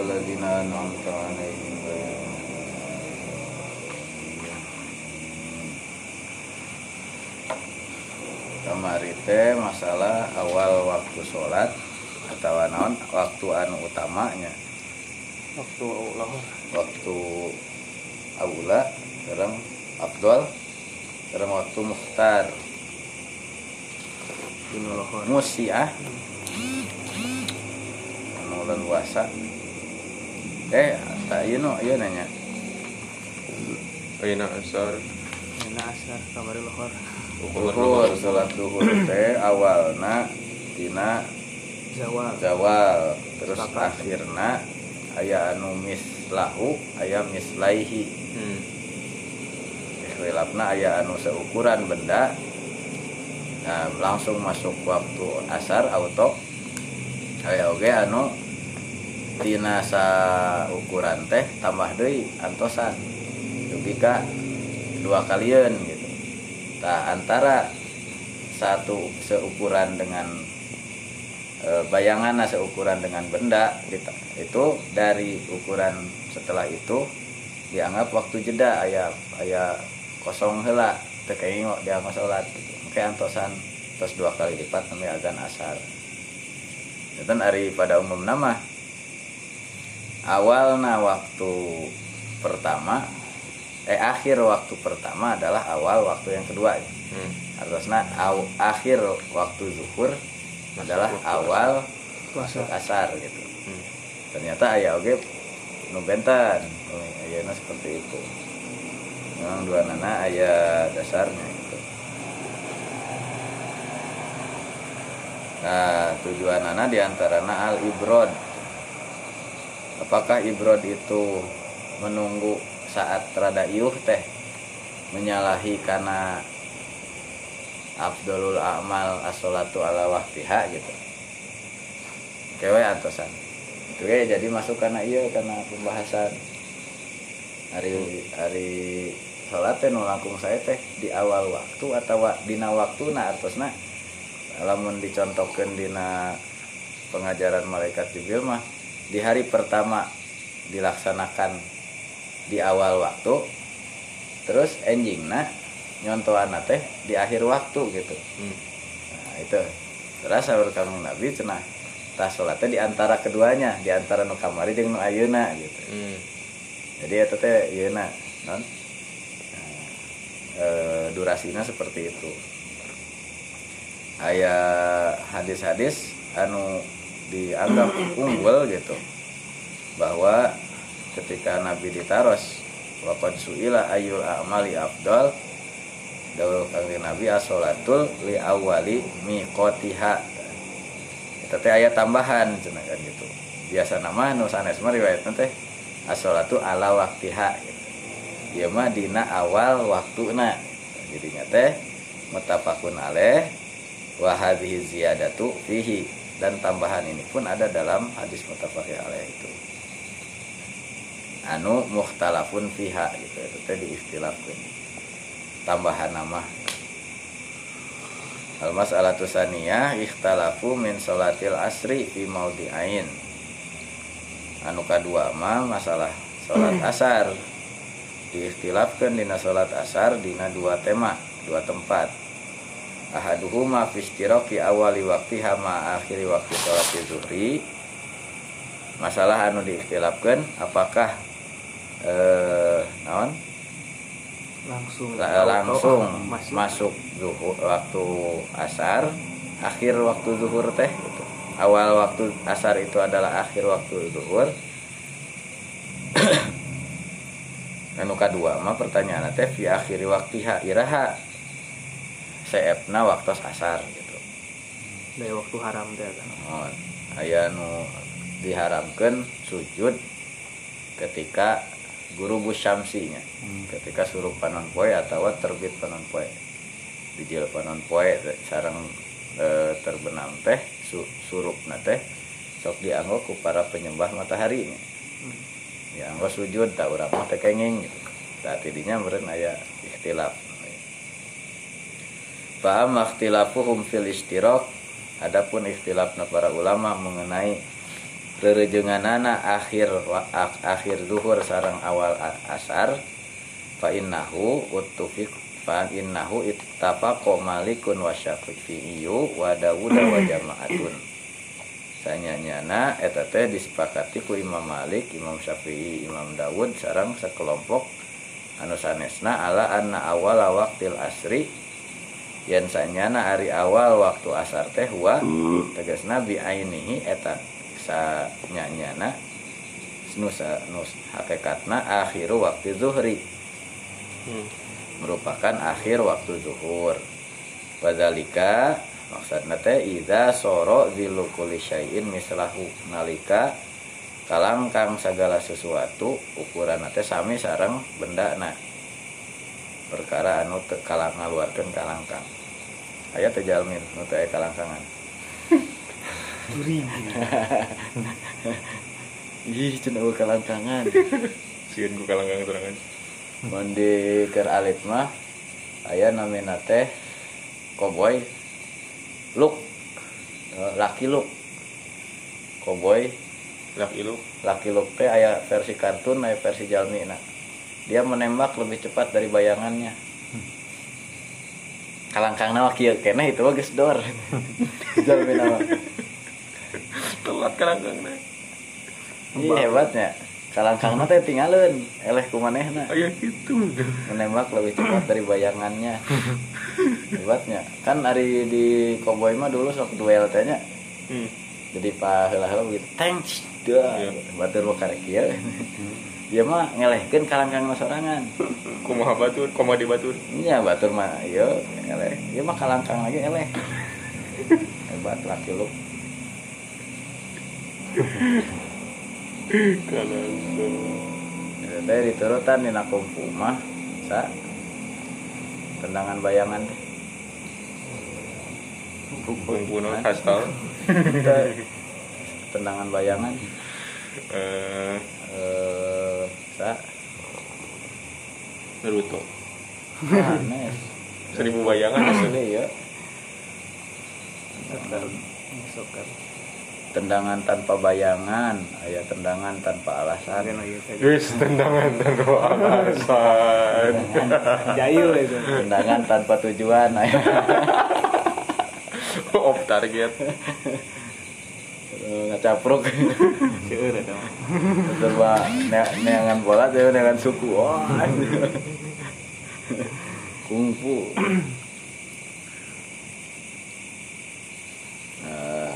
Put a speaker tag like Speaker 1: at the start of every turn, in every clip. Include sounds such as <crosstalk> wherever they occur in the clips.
Speaker 1: ladzina an'amta 'alaihim ghairil kamari teh masalah awal waktu sholat atau naon? Waktu anu utamanya.
Speaker 2: Waktu lohor
Speaker 1: waktu aula sekarang abdul sekarang waktu muhtar. Musiah. Anu bulan puasa eh tak ieu no ieu nanya.
Speaker 3: Aina asar
Speaker 2: Dina asar kamari lohor
Speaker 1: duhur salat duhur teh awalna dina
Speaker 2: zawal
Speaker 1: zawal terus
Speaker 2: Sepakat.
Speaker 1: akhirna aya anu mislahu aya mislaihi.
Speaker 3: Hmm.
Speaker 1: ikhtilafna aya anu seukuran benda. Nah, langsung masuk waktu asar auto. Aya oge anu tina sa ukuran teh tambah deui antosan dugi ka dua kalian gitu nah, antara satu seukuran dengan e, bayangan seukuran dengan benda gitu. itu dari ukuran setelah itu dianggap waktu jeda aya aya kosong hela teu kaingok dia salat gitu. Makanya antosan terus dua kali lipat sampai azan asar. Itu hari pada umum nama awalna waktu pertama eh akhir waktu pertama adalah awal waktu yang kedua.
Speaker 3: Hmm.
Speaker 1: harusnya aw- akhir waktu zuhur adalah awal
Speaker 2: puasa.
Speaker 1: asar gitu.
Speaker 3: Hmm.
Speaker 1: ternyata ayah oge nu benten oh, ayana seperti itu. Memang dua nana ayah dasarnya gitu nah tujuan nana di antaranya al ibrod apakah ibrod itu menunggu saat rada iuh teh menyalahi karena Abdulul Amal as-salatu ala waktiha gitu? Kewe antosan. Itu ya jadi masuk karena iya karena pembahasan hari hari sholat teh saya teh di awal waktu atau dina waktu na artosna. Lamun dicontohkan dina pengajaran malaikat Jibril mah di hari pertama dilaksanakan di awal waktu terus endingna nyontohan teh di akhir waktu gitu.
Speaker 3: Hmm.
Speaker 1: Nah, itu. Terus sahur kami Nabi cenah tas sholatnya di antara keduanya di antara nu kamari jeung nu ayeuna gitu.
Speaker 3: Hmm.
Speaker 1: jadi itu teh ayeuna non? Nah, e, durasinya seperti itu. Aya hadis-hadis anu dianggap unggul gitu. Bahwa ketika Nabi ditaros waqad suila ayul a'mali afdal dawuh kanjeng Nabi as-sholatul li awali miqatiha. Eta teh aya tambahan cenah kan gitu. Biasa nama nu sanes mah riwayatna teh ala waktiha gitu. ieu mah dina awal waktuna. Jadinya teh muttafaqun alaih wa hadhihi ziyadatu fihi dan tambahan ini pun ada dalam hadis muttafaqun alaih itu. Anu mukhtalafun fiha gitu. Itu teh diistilahkeun. Tambahan nama. Al mas'alatu saniyah ikhtalafu min salatil asri fi maudi'ain anu kadua mah masalah salat asar. Diikhtilafkeun dina salat asar dina dua tema dua tempat ahaduhuma fi istiraqi awali waqtiha ma akhiri waqti salat zuhri. Masalah anu diikhtilafkeun apakah eh naon?
Speaker 2: Langsung.
Speaker 1: La- langsung
Speaker 2: masuk,
Speaker 1: masuk zuhur waktu asar akhir waktu zuhur teh gitu. awal waktu asar itu adalah akhir waktu zuhur. <coughs> Anu kadua mah pertanyaan teh fi akhiri waktiha iraha seepna waktu asar gitu.
Speaker 2: Dari waktu haram teh kan.
Speaker 1: Oh, aya nu diharamkan sujud ketika guru busyamsinya ketika suruh panon poe atau terbit panon poe. Di jil panon poe sarang e, terbenam teh su, surup teh sok ku para penyembah mataharinya. Dianggo sujud tak urang mah teh kenging gitu. Saat tidinya meureun aya ikhtilaf Faham ikhtilafuhum fil istirok Adapun ikhtilafna para ulama mengenai rerejenganana akhir akhir duhur sareng awal asar fa innahu uttufik fa innahu ittafaqa malikun wa syafi'iyyu wa dawud wa <clears throat> jama'atun. Sanyanyana eta teh disepakati ku Imam Malik, Imam Syafi'i, Imam Dawud sareng sekelompok anu sanesna ala anna awala waqtil asri yen sanyana ari awal waktu asar teh wa tegasna bi ainihi eta sanyanyana nusa nus hakikatna akhiru waktu zuhri.
Speaker 3: Hmm.
Speaker 1: merupakan akhir waktu zuhur. Wadhalika maksudna teh idza soro zilu kulli syai'in mislahu. Nalika kalangkang segala sesuatu ukuran teh sami sareng benda na perkara anu kalang ngaluarkeun kalangkang aya teh jalmin nu aya kalangkangan
Speaker 2: Duri.
Speaker 1: ih eueuh kalangkangan
Speaker 3: Sieun ku kalangkang terangan.
Speaker 1: mun di keur alit mah aya namina teh koboy look Eh, laki look koboy
Speaker 3: Laki lu.
Speaker 1: laki look teh aya versi kartun aya versi jalmi nah dia menembak lebih cepat dari bayangannya. Kalangkang nama kieu keneh itu mah geus dor. <laughs> Jalmi nama
Speaker 3: Telat kalangkang nah.
Speaker 1: ini hebatnya. Kalangkang teh tinggalin eleh kumanehna
Speaker 3: Aya gitu.
Speaker 1: menembak lebih cepat dari bayangannya. Hebatnya. Kan hari di Cowboy mah dulu sok duel tehnya
Speaker 3: Hmm.
Speaker 1: jadi pak heula-heula begitu thanks dah
Speaker 3: Iya.
Speaker 1: batur mau karek kieu dia mah ngelehkeun kalangkang sorangan. <laughs>
Speaker 3: Kumaha batur, kumaha di batur.
Speaker 1: iya batur mah ieu eleh dia mah kalangkang lagi eleh hebat laki lu. <laughs>
Speaker 3: Kalangkang.
Speaker 1: Itu teh diturutan dina kumpu mah sa. Tendangan bayangan teh.
Speaker 3: Kumpuno kastal.
Speaker 1: Teh, tendangan bayangan.
Speaker 3: Eh,
Speaker 1: eh sa
Speaker 3: Naruto.
Speaker 1: Anes. <laughs>
Speaker 3: Seribu bayangan asli.
Speaker 1: Asli ya. Tendangan tanpa bayangan, aya tendangan tanpa alasan.
Speaker 2: Lagi tadi.
Speaker 3: Wis tendangan tanpa alasan.
Speaker 2: Jahil itu.
Speaker 1: Tendangan tanpa tujuan, aya <laughs>
Speaker 3: Off target. <laughs>
Speaker 1: Eh, ngacapruk.
Speaker 2: Seueur <laughs> eta mah
Speaker 1: ne- neangan bola teh neangan suku. Wah. Kungfu. Nah,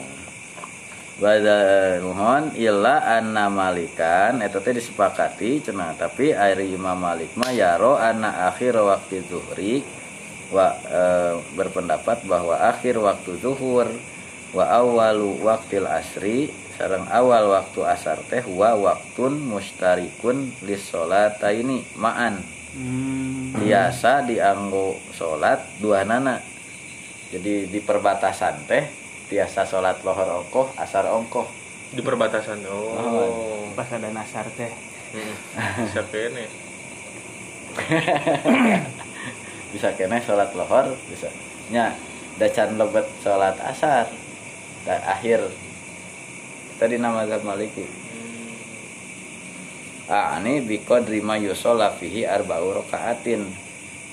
Speaker 1: Bada nuhon illa anna malikan eta teh disepakati cenah tapi ari Imam Malik mah yaro anna akhir waktu zuhri wa eh, berpendapat bahwa akhir waktu zuhur wa awalu waktil asri sareng awal waktu asar teh wa waktun mustarikun lis ini ma'an
Speaker 2: Hmm.
Speaker 1: biasa dianggo salat dua nana jadi di perbatasan teh biasa salat lohor ongkoh asar ongkoh
Speaker 3: Di perbatasan. Oh.
Speaker 2: Pas ada nasar teh.
Speaker 3: Hmm. Bisa kene.
Speaker 1: bisa kene salat lohor bisa nya dacan lebet salat asar dan akhir. Tadi nama mazhab maliki. Ah ini biko terima yusola fihi arba'u rokaatin.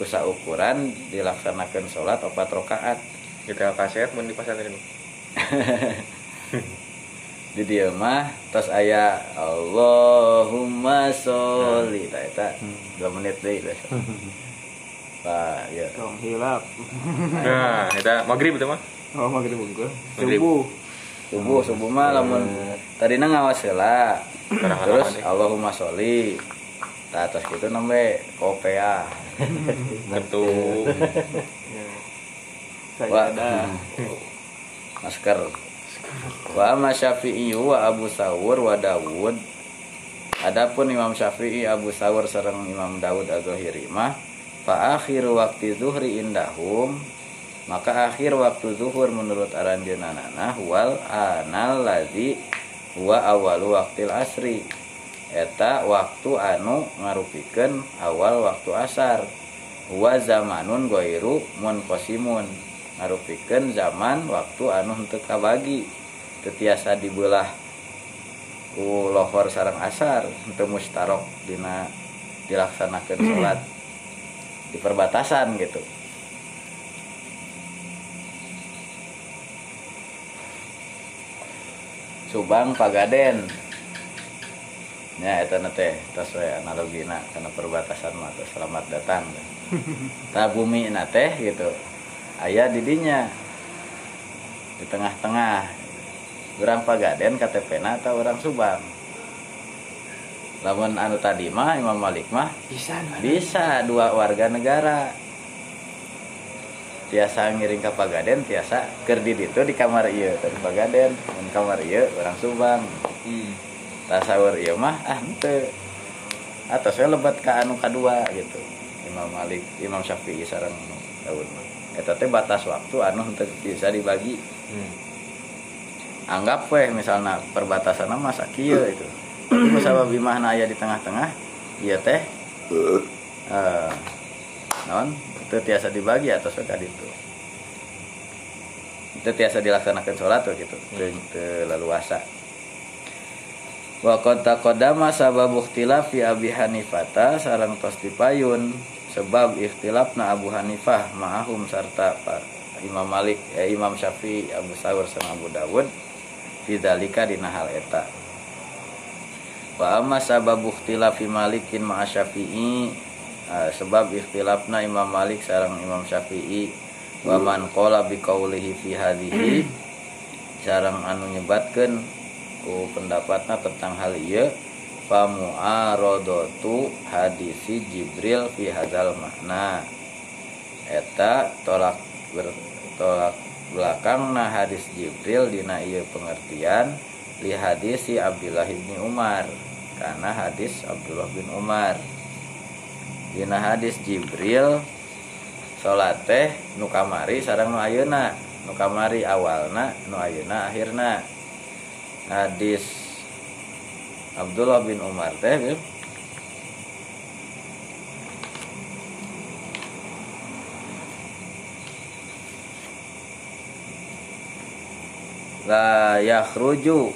Speaker 1: Kusa ukuran dilaksanakan sholat opat rokaat.
Speaker 3: Kita kaset mun di pasantren. <laughs>
Speaker 1: di dia mah tos aya Allahumma sholli. Ta eta dua menit deh <laughs> Wah, ya.
Speaker 2: Tong hilap.
Speaker 3: Nah, eta maghrib itu mah.
Speaker 2: Oh, maghrib unggul. Subuh.
Speaker 1: Subuh, subuh mah lamun tadina ngawas heula.
Speaker 3: Karang
Speaker 1: Terus
Speaker 3: eh.
Speaker 1: Allahumma sholli. Tah atas kitu nembe kopea.
Speaker 2: Ya. <laughs>
Speaker 1: Wah.
Speaker 2: Sajadah.
Speaker 1: Masker. Wa amma Syafi'i wa Abu Sawur wa Dawud. Adapun Imam Syafi'i, Abu Sawur sareng Imam Dawud Az-Zahiri mah fa akhiru waktu zuhri indahum maka akhir waktu zuhur menurut aranjeunana wal anal ladzi huwa awalu waktil asri. Eta waktu anu ngarupikeun awal waktu asar. Huwa zamanun goiru munqasimun. Ngarupikeun zaman waktu anu henteu kabagi. Teu tiasa dibelah ku lohor sarang asar untuk mustarok dina dilaksanakan sholat di perbatasan gitu Subang Pagaden ya itu teh tas we analogina karena perbatasan mah teh selamat datang. <laughs> Nah bumi na teh gitu. Ayah didinya. Di tengah-tengah. Orang Pagaden KTP na atau orang Subang. Lamun anu tadi mah Imam Malik mah
Speaker 2: Bisa.
Speaker 1: bisa dua warga negara tiasa ngiring ke Pagaden tiasa kerdit itu di kamar iya di Pagaden di kamar iya orang Subang.
Speaker 3: Hmm.
Speaker 1: tasawur iya mah ah ente atau saya lebat ke anu kedua gitu. Imam Malik Imam Syafi'i sarang Daud mah. Eta teh batas waktu anu untuk bisa dibagi.
Speaker 3: Hmm.
Speaker 1: anggap weh misalnya perbatasan mah sakieu itu tapi kusabab imahna aya di tengah-tengah iya teh eh naon itu tiasa dibagi atau sudah itu. Itu tiasa dilaksanakan sholat tuh gitu. Itu, itu leluasa wa qad taqaddama sababu ikhtilaf fi Abi Hanifata sareng tos dipayun sebab ikhtilafna Abu Hanifah ma'ahum Pak Imam Malik eh, Imam Syafi'i Abu Sawir sama Abu Dawud fidzalika dina hal eta. Wa amma sababu ikhtilafi Malikin ma'a Syafi'i eh, sebab ikhtilafna Imam Malik sareng Imam Syafi'i wa man qala bi qaulihi fi hadhihi <clears throat> sareng anu nyebatkeun ku pendapatna tentang hal ieu fa mu'aradatu hadisi Jibril fi hadzal makna. Eta tolak bertolak belakang nah hadis Jibril dina ieu pengertian li hadis si Abdullah bin Umar karena hadis Abdullah bin Umar dina hadis Jibril salat teh nu kamari sareng nu ayeuna nu kamari awalna nu ayeuna akhirna hadis Abdullah bin Umar teh Bil. la yakhruju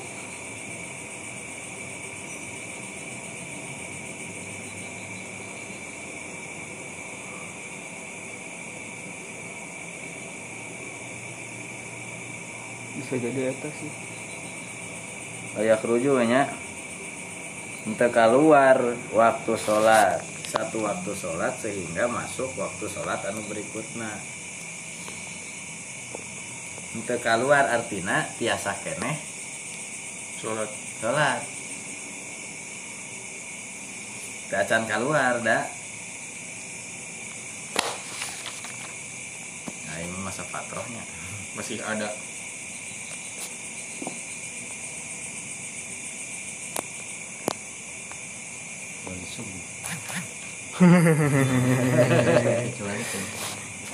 Speaker 2: Bisa jadi eta sih.
Speaker 1: layak rujunya untuk keluar waktu sholat satu waktu sholat sehingga masuk waktu sholat anu berikutnya untuk keluar artinya tiasa keneh
Speaker 3: Sholat.
Speaker 1: sholat Kacan keluar dah nah ini masa patrohnya
Speaker 3: Masih ada.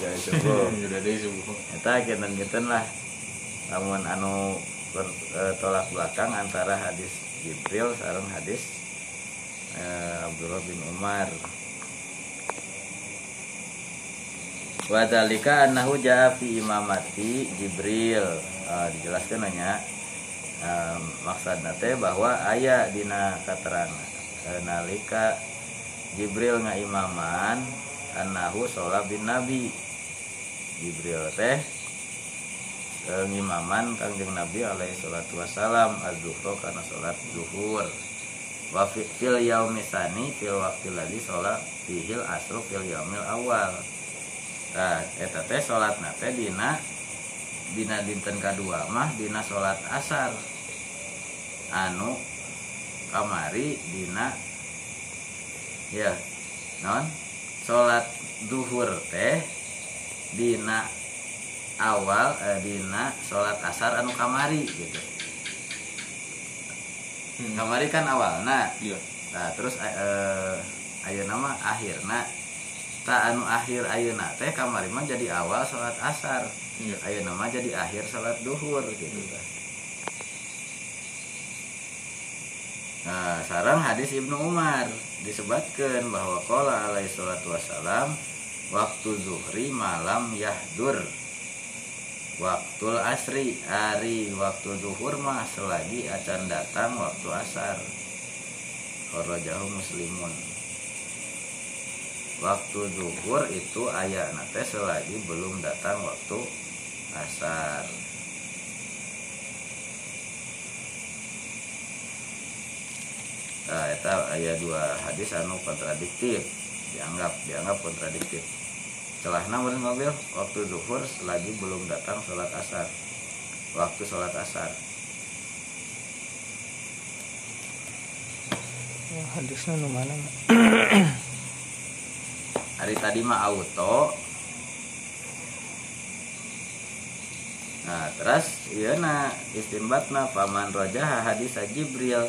Speaker 1: Ya <laughs>
Speaker 3: deh subuh.
Speaker 1: Genten-genten lah. Namun anu ber- eh, tolak belakang antara hadis Jibril sareng hadis eh, Abdullah bin Umar. Wadalika annahu jaa fi imamati Jibril. Eh, dijelaskan nanya eh, maksudna teh bahwa aya dina keterangan nalika Jibril ngaimaman annahu sholat bin Nabi. Jibril teh eh, ngimaman kangjeng Nabi alaihi salatu wassalam az-zuhra karena sholat zuhur. Wa fi- fil yaumi tsani fil waqtil ladzi sholat fihil asru fil yaumil awal. Nah eta teh sholatna teh dina dina dinten kadua mah dina sholat asar. Anu kamari dina. Ya. Non? Sholat duhur teh dina awal eh, dina sholat asar anu kamari gitu.
Speaker 3: Hmm.
Speaker 1: kamari kan awal nah
Speaker 3: Iya.
Speaker 1: nah terus eh, eh, ayeuna nama akhirna. Tak anu akhir ayeuna teh kamari mah jadi awal sholat asar.
Speaker 3: Iya.
Speaker 1: ayeuna mah jadi akhir sholat duhur gitu. Kan Nah, sarang hadis Ibnu Umar disebutkan bahwa qala alaihi salatu wassalam waktu zuhri malam yahdur. waktu asri hari waktu zuhur mah selagi acan datang waktu asar. Kharajahu muslimun. Waktu zuhur itu ayat nate selagi belum datang waktu asar nah itu ayat dua hadis anu kontradiktif dianggap dianggap kontradiktif. Celahna meureun mobil waktu zuhur selagi belum datang sholat asar. Waktu sholat asar.
Speaker 2: Ya, hadisnya nu mana? <clears throat>
Speaker 1: hari tadi mah auto. Nah terus iya na istimbatna paman roja hadis Jibril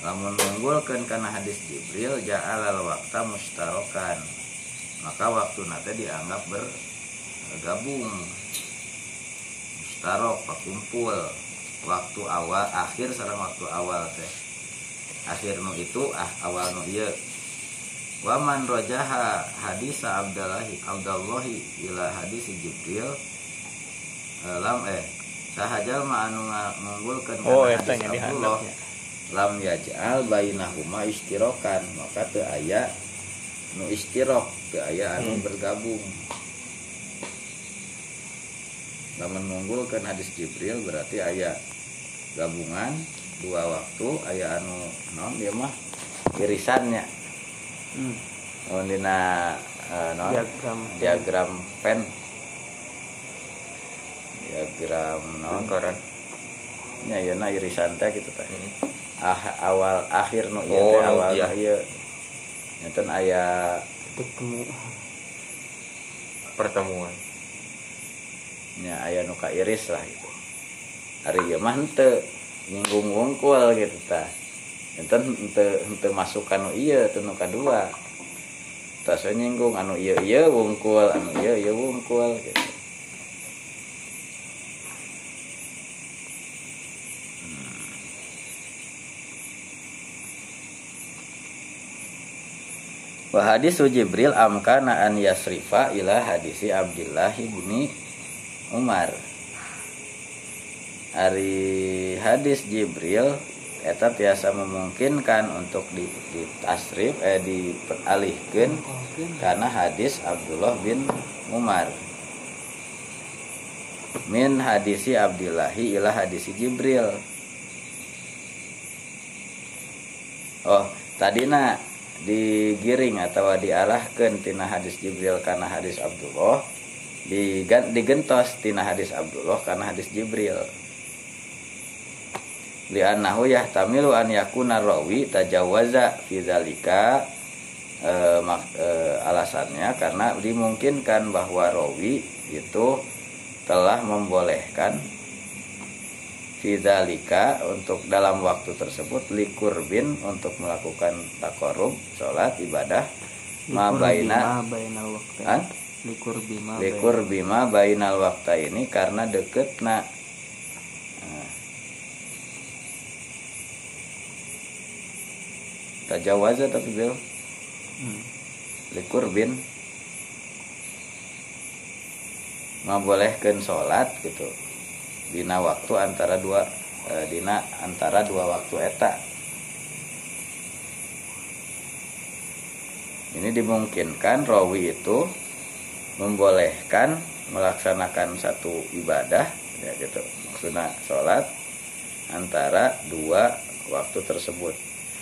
Speaker 1: lamun mengunggulkan karena hadis Jibril ja'al al wakta mustarokan maka waktu nate dianggap bergabung. Mustarok pakumpul. Waktu awal akhir sareng waktu awal teh. Akhir nu itu ah awal nu iya Waman rojaha hadis Abdallahi Abdallahi ila hadis Jibril eh, lam eh sahajal ma anu mengunggulkan
Speaker 2: Oh,
Speaker 1: Abdullah. Lam yaj'al bainahuma istirokan maka teu aya nu istirok teu aya anu
Speaker 2: Hmm.
Speaker 1: bergabung lamun mengunggulkan hadis Jibril berarti aya gabungan dua waktu aya anu non dia mah irisannya
Speaker 2: Hmm.
Speaker 1: oh dina eh, non
Speaker 2: Diagram.
Speaker 1: diagram pen diagram non
Speaker 3: Lingkaran.
Speaker 1: nya ieu na irisan teh gitu teh
Speaker 3: Hmm.
Speaker 1: Ah, awal akhir nu ieu
Speaker 3: Oh,
Speaker 1: awal
Speaker 3: iya.
Speaker 1: nu ieu Nyeun aya
Speaker 2: Ketemu.
Speaker 3: Pertemuan.
Speaker 1: nya aya nu iris lah gitu hari mah henteu nyinggung wungkul gitu tah enten henteu henteu masukan nu ieu teu nu kadua tas nyinggung anu ieu ieu wungkul anu ieu ieu wungkul gitu Wa hadisu Jibril amkana an yasrifa ila hadisi Abdullah ibni Umar. Ari hadis Jibril eta tiasa memungkinkan untuk di, di tasrif eh dialihkan karena hadis Abdullah bin Umar. Min hadisi Abdillahi ila hadisi Jibril. Oh, tadina digiring atau diarahkan tina hadis Jibril karena hadis Abdullah digentos tina hadis Abdullah karena hadis Jibril. Li'annahu yahtamilu an yakuna rawi tajawaza fi dzalika eh, mak- eh, alasannya karena dimungkinkan bahwa rawi itu telah membolehkan Fidzalika untuk dalam waktu tersebut likurbin untuk melakukan takorub sholat ibadah ma baina
Speaker 2: waktu. Likur bima.
Speaker 1: likur bima bainal wakta ini karena deket na tajawaza tapi bil
Speaker 2: Hmm.
Speaker 1: likurbin membolehkan sholat gitu dina waktu antara dua eh, dina antara dua waktu eta. Ini dimungkinkan rawi itu membolehkan melaksanakan satu ibadah ya gitu maksudnya sholat antara dua waktu tersebut.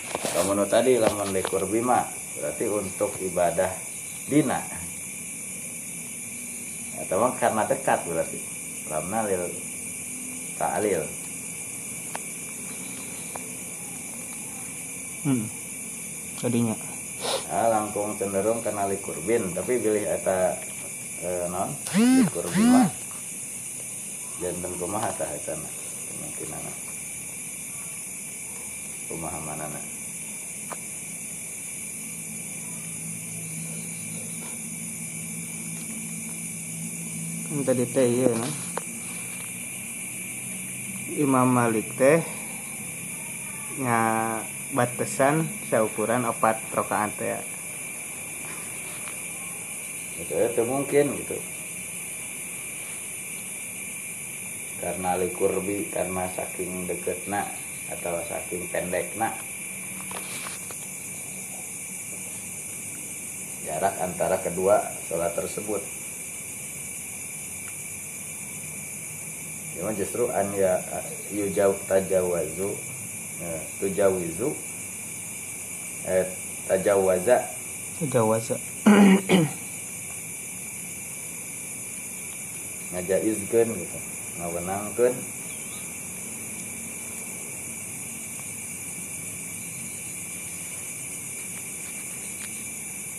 Speaker 1: Kamu tadi lamun likur bima berarti untuk ibadah dina. Atau karena dekat berarti. Lamna lil ta'lil
Speaker 2: Hmm. Tadinya.
Speaker 1: ah, langkung cenderung kena likurbin tapi pilih eta eh, non likurbin mah jantan kumaha tah eta na kemungkinan kumaha manana
Speaker 2: Kan tadi teh iya nah. Imam Malik teh nya batasan seukuran opat rokaat teh.
Speaker 1: itu itu mungkin gitu. Karena likurbi karena saking deketna atau saking pendekna. Jarak antara kedua sholat tersebut Cuma justru an ya yujau tajawazu eh, tujawizu eh, tajawaza
Speaker 2: Jawaza. <clears throat>
Speaker 1: ngajaizkeun gitu ngawenangkeun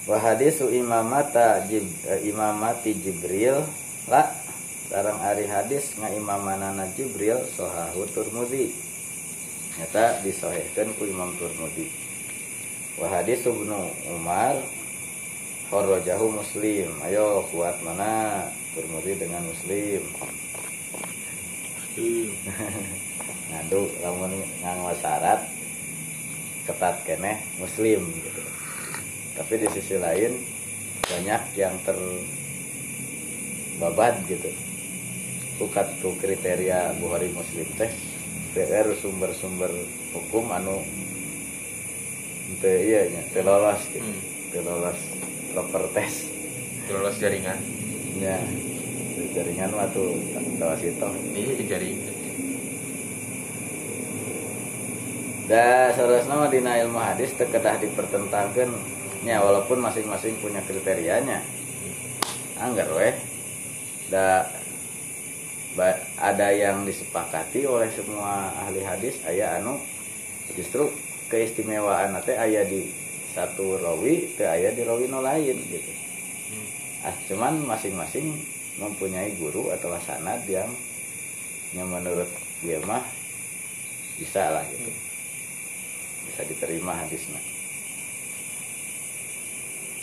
Speaker 1: wa hadisu imamata jib, eh, imamati jibril la sareng ari hadis ngaimamanana jibril sohahu turmudi. Nyata disohehkeun ku imam turmudi. Wa hadis ibnu umar Kharajahu muslim. Ayo kuat mana turmudi dengan muslim. <laughs> Ngadu lamun nganggo syarat ketat keneh muslim gitu. Tapi di sisi lain banyak yang terbabad gitu bukan tuh kriteria Bukhari Muslim teh. PR sumber-sumber hukum anu teu iya nya teu lolos gitu.
Speaker 3: Hmm.
Speaker 1: teu lolos proper test.
Speaker 3: Lolos jaringan.
Speaker 1: Ya jaringan waktu tawas itu.
Speaker 3: Iya jaringan
Speaker 1: Da saudara mah dina ilmu hadis teu kedah dipertentangkeun. Nya walaupun masing-masing punya kriterianya. Anggar weh. Da ada yang disepakati oleh semua ahli hadis aya anu justru keistimewaan teh aya di satu rawi teu aya di rawi nu lain gitu. Ah, cuman masing-masing mempunyai guru atau sanad yang yang menurut dia mah bisa lah gitu. Bisa diterima hadisnya.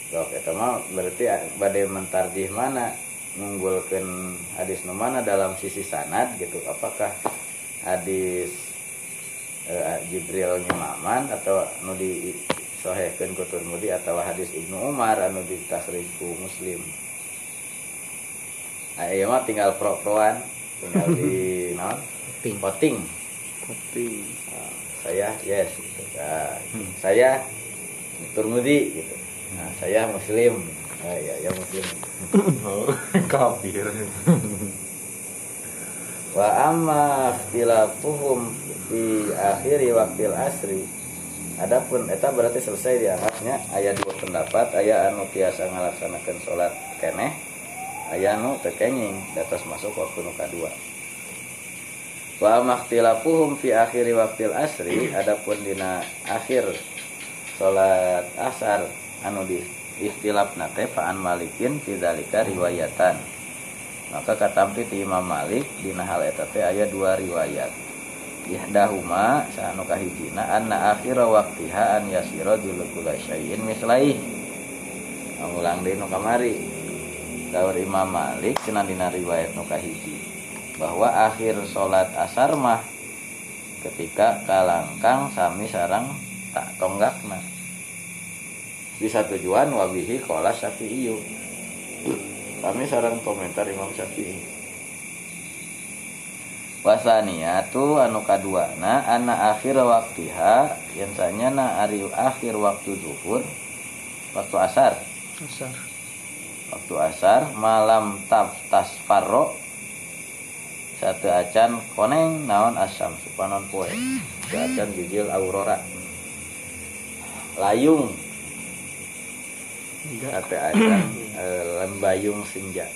Speaker 1: Sok eta mah berarti badai mentarjih mana mengunggulkan hadis nu mana dalam sisi sanad gitu. Apakah hadis eh, Jibril nyimaman atau nu di sohehkeun ku Tirmidzi atau hadis Ibnu Umar anu ditasrih ku Muslim? Ah, iya mah tinggal pro-proan tinggal di <laughs> naon?
Speaker 2: Voting.
Speaker 1: voting
Speaker 2: Tapi
Speaker 1: Nah, saya yes gitu. Nah, saya Turmudi gitu. Nah saya muslim nah, ya ya muslim
Speaker 3: oh <laughs> kafir
Speaker 1: wa amma ikhtilafuhum di akhiri waktil asri. Adapun eta berarti selesai diangkatnya aya dua pendapat. Aya anu tiasa ngalaksanakeun sholat keneh. Aya anu teu kenging datos masuk waktu nu kadua. Wa amma ikhtilafuhum fi akhiri waktil asri adapun dina akhir sholat asar anu di ikhtilaf nate fa'an malikin fidzalika riwayatan. Maka katampi ti Imam Malik dina hal eta teh aya dua riwayat. Ihdahuma sanu kahijina anna akhira waqtiha an yasira dulukula syai'in mislaih ngulang deui nu kamari. Daur Imam Malik cenah dina riwayat nu kahiji. Bahwa akhir salat asar mah ketika kalangkang sami sarang tak tonggakna bisa tujuan wabihi kola syafi'iyu kami sarang komentar Imam Syafi'i. Wasaniatu anu kaduana ana akhir waktiha. Yang sanyana ari akhir waktu zuhur waktu asar.
Speaker 2: Asar.
Speaker 1: waktu asar malam taf tasfarro satu acan koneng naon asam supanon poe. Satu acan gigil aurora. Layung Satu acan eh, lembayung senja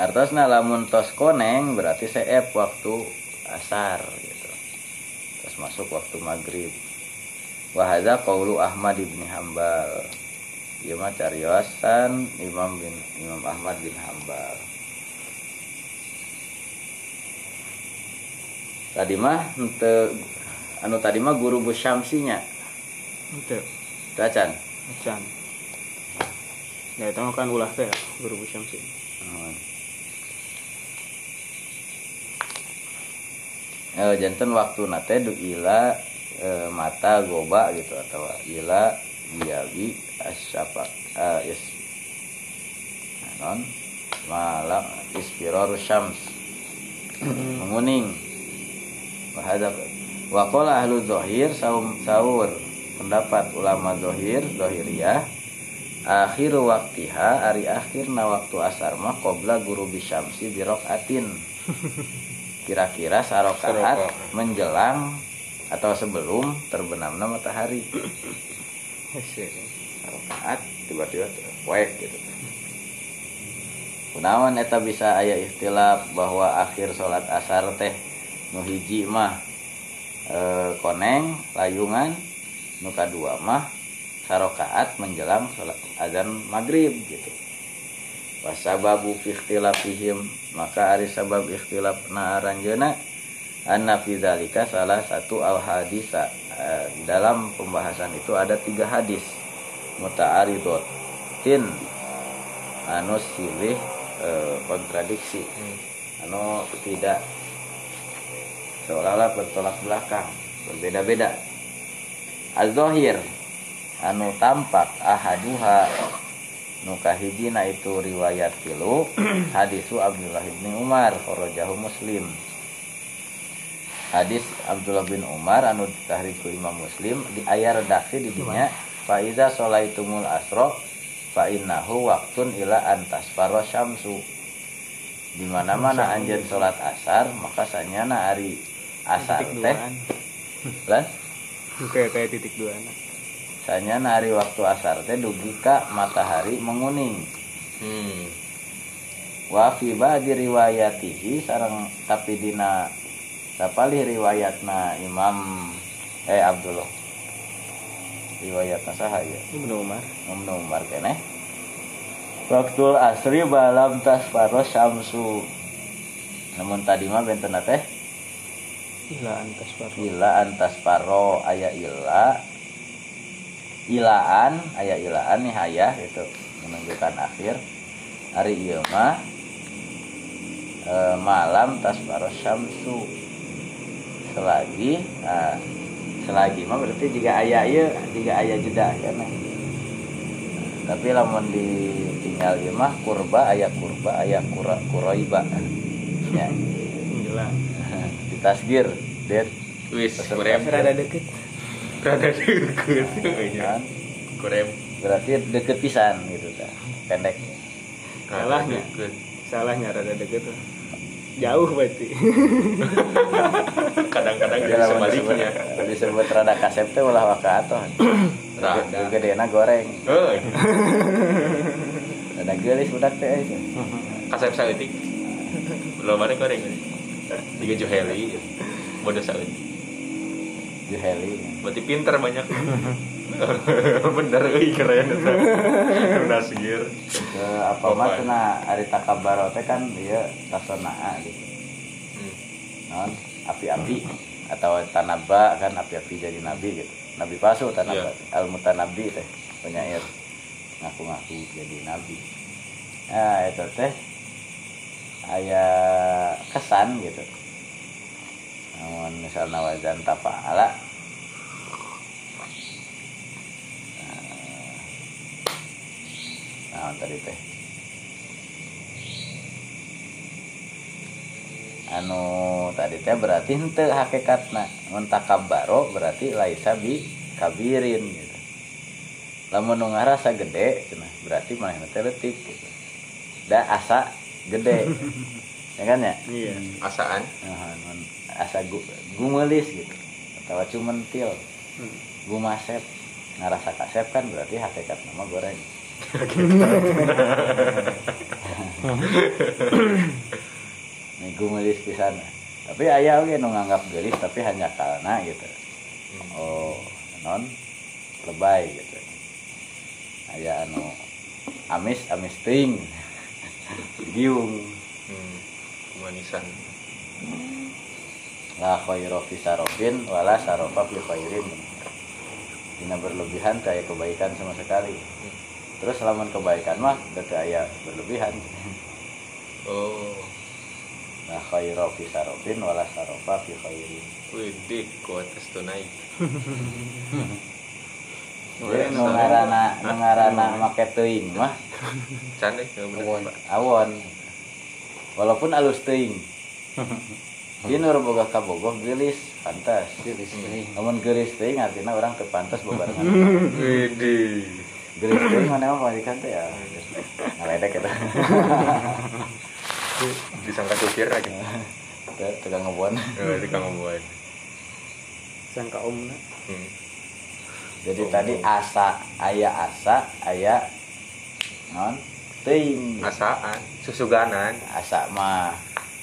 Speaker 1: artosna lamun tos koneng berarti seep waktu asar gitu terus masuk waktu maghrib Wahada qaulu Ahmad bin Hambal. Ieu mah cariosan Imam bin Imam Ahmad bin Hambal. Tadi mah henteu anu tadi mah guru Bu Syamsinya.
Speaker 2: Itu.
Speaker 1: Tacan.
Speaker 2: Acan. Ya itu kan ulah teh guru Bu Syamsi.
Speaker 1: Hmm. Eh, janten waktu nate du ila eh, mata goba gitu atau ila biabi asyapak eh, yes. non malam ispiraru syams menguning wahada wakola ahlu zohir saum sahur pendapat ulama zohir zohiriyah akhir waktiha hari akhir na waktu asar mah qobla guru bisyamsi birokaatin <laughs> kira-kira sarokaat
Speaker 3: Sarokat.
Speaker 1: menjelang atau sebelum terbenamnya matahari. Sarokaat tiba-tiba poek gitu. Kunaon eta bisa aya ikhtilaf bahwa akhir sholat asar teh nu hiji mah e, koneng layungan nu kadua mah sarokaat menjelang sholat azan maghrib gitu. Wasababu fi ikhtilafihim maka ari sabab ikhtilaf na aranjeuna anna fi dzalika salah satu al hadisa Eh, dalam pembahasan itu ada tiga hadis muta'aridotin anu silih eh, kontradiksi. Anu tidak seolah-olah bertolak belakang berbeda-beda. Az-zahir anu tampak ahaduha. Nu kahijina itu riwayat tilu <clears throat> hadisu Abdullah bin Umar kharajahu Muslim. Hadis Abdullah bin Umar anu ditahrij ku Imam Muslim di ayat redaksi di dinya fa iza solaitumul asro fa innahu waktun ila antas faro syamsu. Di mana anjeun salat asar maka sanyana ari asar teh. lah?
Speaker 2: Kayak kayak titik duaan.
Speaker 1: Sanyana ari waktu asar teh dugi ka matahari menguning.
Speaker 3: Hmm.
Speaker 1: wa fi ba'di riwayatihi sareng tapi dina sapali riwayatna Imam eh Abdullah riwayatna saha ya
Speaker 2: ini bener Umar.
Speaker 1: Ibnu Umar keneh. Waktu asri balam tas paros syamsu. Namun tadi mah benten teh
Speaker 2: Ila antas baru
Speaker 1: ila antas paro aya ila. Ilaan aya ilaan nih ayah itu menunjukkan akhir. Hari ieu mah e, malam tas paro syamsu. Selagi ah, selagi mah berarti jika ayah ieu jika ayah jeda karena tapi lamun ditinggal ieu mah kurba aya kurba aya kura kuroiba <laughs> ya ditasgir dit
Speaker 3: Wis, kurem.
Speaker 2: rada deket
Speaker 3: Rada deket.
Speaker 1: kan
Speaker 3: Kurem.
Speaker 1: berarti deket pisan gitu kan pendek
Speaker 2: Salah
Speaker 3: Rada
Speaker 2: nggak?
Speaker 3: deket.
Speaker 2: salahnya rada deket jauh berarti <laughs>
Speaker 3: Kadang-kadang
Speaker 1: Jadi
Speaker 3: jadi
Speaker 1: lamun
Speaker 3: sebaliknya.
Speaker 1: disebut, rada kasep teh ulah waka atuh
Speaker 3: Rada.
Speaker 1: gedena goreng rada geulis budak teh itu
Speaker 3: kasep sautik. Belum ada goreng. Tiga Joheli. Bodoh sautik.
Speaker 1: juheli
Speaker 3: Berarti pinter banyak. <laughs> Bener, euy keren. Nasir.
Speaker 1: ke apa mah
Speaker 3: Apa?
Speaker 1: cenah ari takabaro teh kan dia tasonaa gitu
Speaker 3: Hmm.
Speaker 1: non api-api atau tanaba kan api-api jadi nabi gitu nabi palsu tanaba al mutanabi teh penyair ngaku-ngaku jadi nabi nah itu teh aya kesan gitu. Namun misalnya wajan tapala nah tadi teh. Anu tadi teh berarti henteu hakikatna. Mun takabaro berarti laisa bi kabirin gitu. Lamun ngarasa gede cenah berarti manehna teh leutik gitu. Da asa gede. Ya kan ya?
Speaker 2: Iya.
Speaker 3: Asaan.
Speaker 1: Nah, asa gu, gumelis gitu. Atau cumentil
Speaker 2: Hmm.
Speaker 1: gumasep ngarasa kasep kan berarti hakikat nama goreng. <laughs> Nih gumelis pisan tapi ayah oge nu nganggap gelis tapi hanya karena gitu. Oh non lebay gitu. Ayah anu amis amis ting giung
Speaker 3: Hmm. Kumanisan.
Speaker 1: la khairu fi sarofin wala sarofa fi khairin dina berlebihan kayak kebaikan sama sekali terus lamun kebaikan mah berarti aya berlebihan
Speaker 3: Oh.
Speaker 1: la khairu fi sarofin wala sarofa fi khairin
Speaker 3: Widih, kuatas tuh naik. <laughs>
Speaker 1: Ngaranna nu ngaranna make teuing mah
Speaker 3: ya
Speaker 4: Awon.
Speaker 1: awon walaupun alus teuing <laughs> Ieu nu boga kabogoh geulis pantas
Speaker 4: Tiris teuing.
Speaker 1: namun geulis teuing artinya orang teu pantas bebarengan <laughs>
Speaker 3: Widih.
Speaker 1: geulis teuing mana mah majikan teh ya ngaledek eta <laughs>
Speaker 3: Disangka supir aja.
Speaker 1: Teu tukang ngebuan
Speaker 3: tukang membuat.
Speaker 2: sangka omna
Speaker 3: Hmm.
Speaker 1: Jadi tadi asa aya asa aya non teuing
Speaker 3: Asaan, susuganan,
Speaker 1: asa mah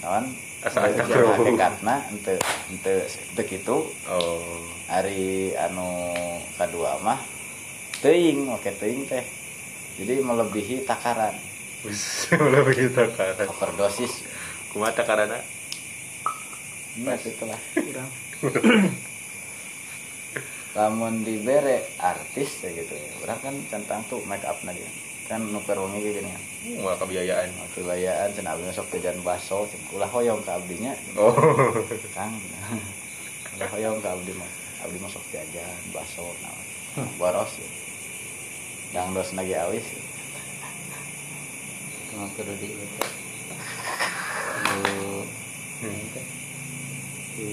Speaker 1: non.
Speaker 3: Asaan
Speaker 1: hakikatna henteu henteu teu kitu
Speaker 3: Oh.
Speaker 1: hari anu kedua mah teuing oke teuing teh. Jadi melebihi takaran. <laughs>
Speaker 3: Begitu kan.
Speaker 1: overdosis.
Speaker 3: Kumaha takarana?
Speaker 1: nah itulah.
Speaker 2: kurang <laughs>
Speaker 1: lamun dibere artis ya gitu orang kan tentang tuh make up lagi kan nuker wangi kayak gini kan
Speaker 3: Wah, kebiayaan.
Speaker 1: kebayaan cenah abdi masuk jajan baso ulah hoyong ke abdinya
Speaker 3: Oh.
Speaker 1: kang ulah hoyong ke abdi mah abdi masuk jajan baso nah boros ya. dangdos lagi awis
Speaker 4: Emang kudu di itu. Di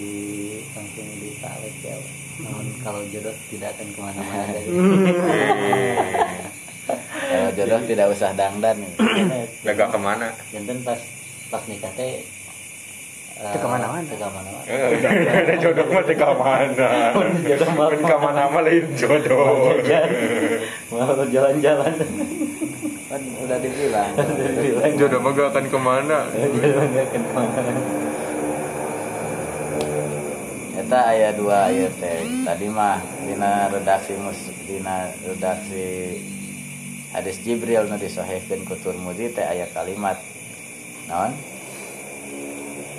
Speaker 4: langsung di tarik ya. Namun kalau jodoh tidak akan ke mana-mana dari <laughs>
Speaker 1: kalau jodoh tidak usah dangdan gitu.
Speaker 3: Gak ke mana?
Speaker 4: Jantan pas pas nikah teh eh,
Speaker 2: Teu ke mana-mana.
Speaker 4: teu ke mana-mana.
Speaker 3: Ada jodoh mah teh ka mana?
Speaker 4: Jodoh mah
Speaker 3: Mun ka mana mah lain jodoh.
Speaker 4: mau jalan-jalan.
Speaker 1: kan udah dibilang
Speaker 3: Jodoh mah gak akan ke mana.
Speaker 4: Jodoh nggak akan ke mana-mana.
Speaker 1: Eta aya dua aya teh. Tadi mah dina redaksi mus dina redaksi hadis Jibril nu disahihkeun ku Turmudi teh aya kalimat naon?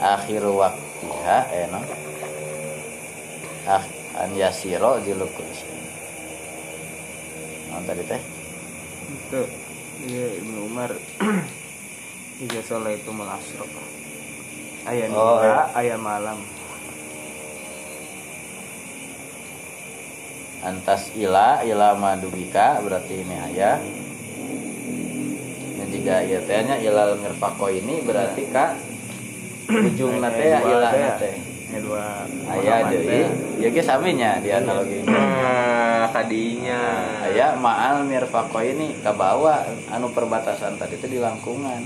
Speaker 1: Akhiru waqtiha eh no. Ah an yasiro dilukul Naon tadi teh?
Speaker 2: itu iya Ibnu Umar <clears throat> Iza soleh itu melasrok ayah
Speaker 1: Oh,
Speaker 2: nila ayah malam
Speaker 1: Antas ila ila madubika berarti ini aya. Dan jika ieu teh nya ila ngerpako ini berarti ka ujung nate ya ila nate.
Speaker 2: Aya dua
Speaker 1: Aya
Speaker 2: pemahaman
Speaker 1: deui.
Speaker 2: teh.
Speaker 1: Ieu ge saminya di analogi.
Speaker 3: Ah, kadinya.
Speaker 1: Aya ma'al mirfaqo ini ka bawah anu perbatasan tadi itu di langkungan.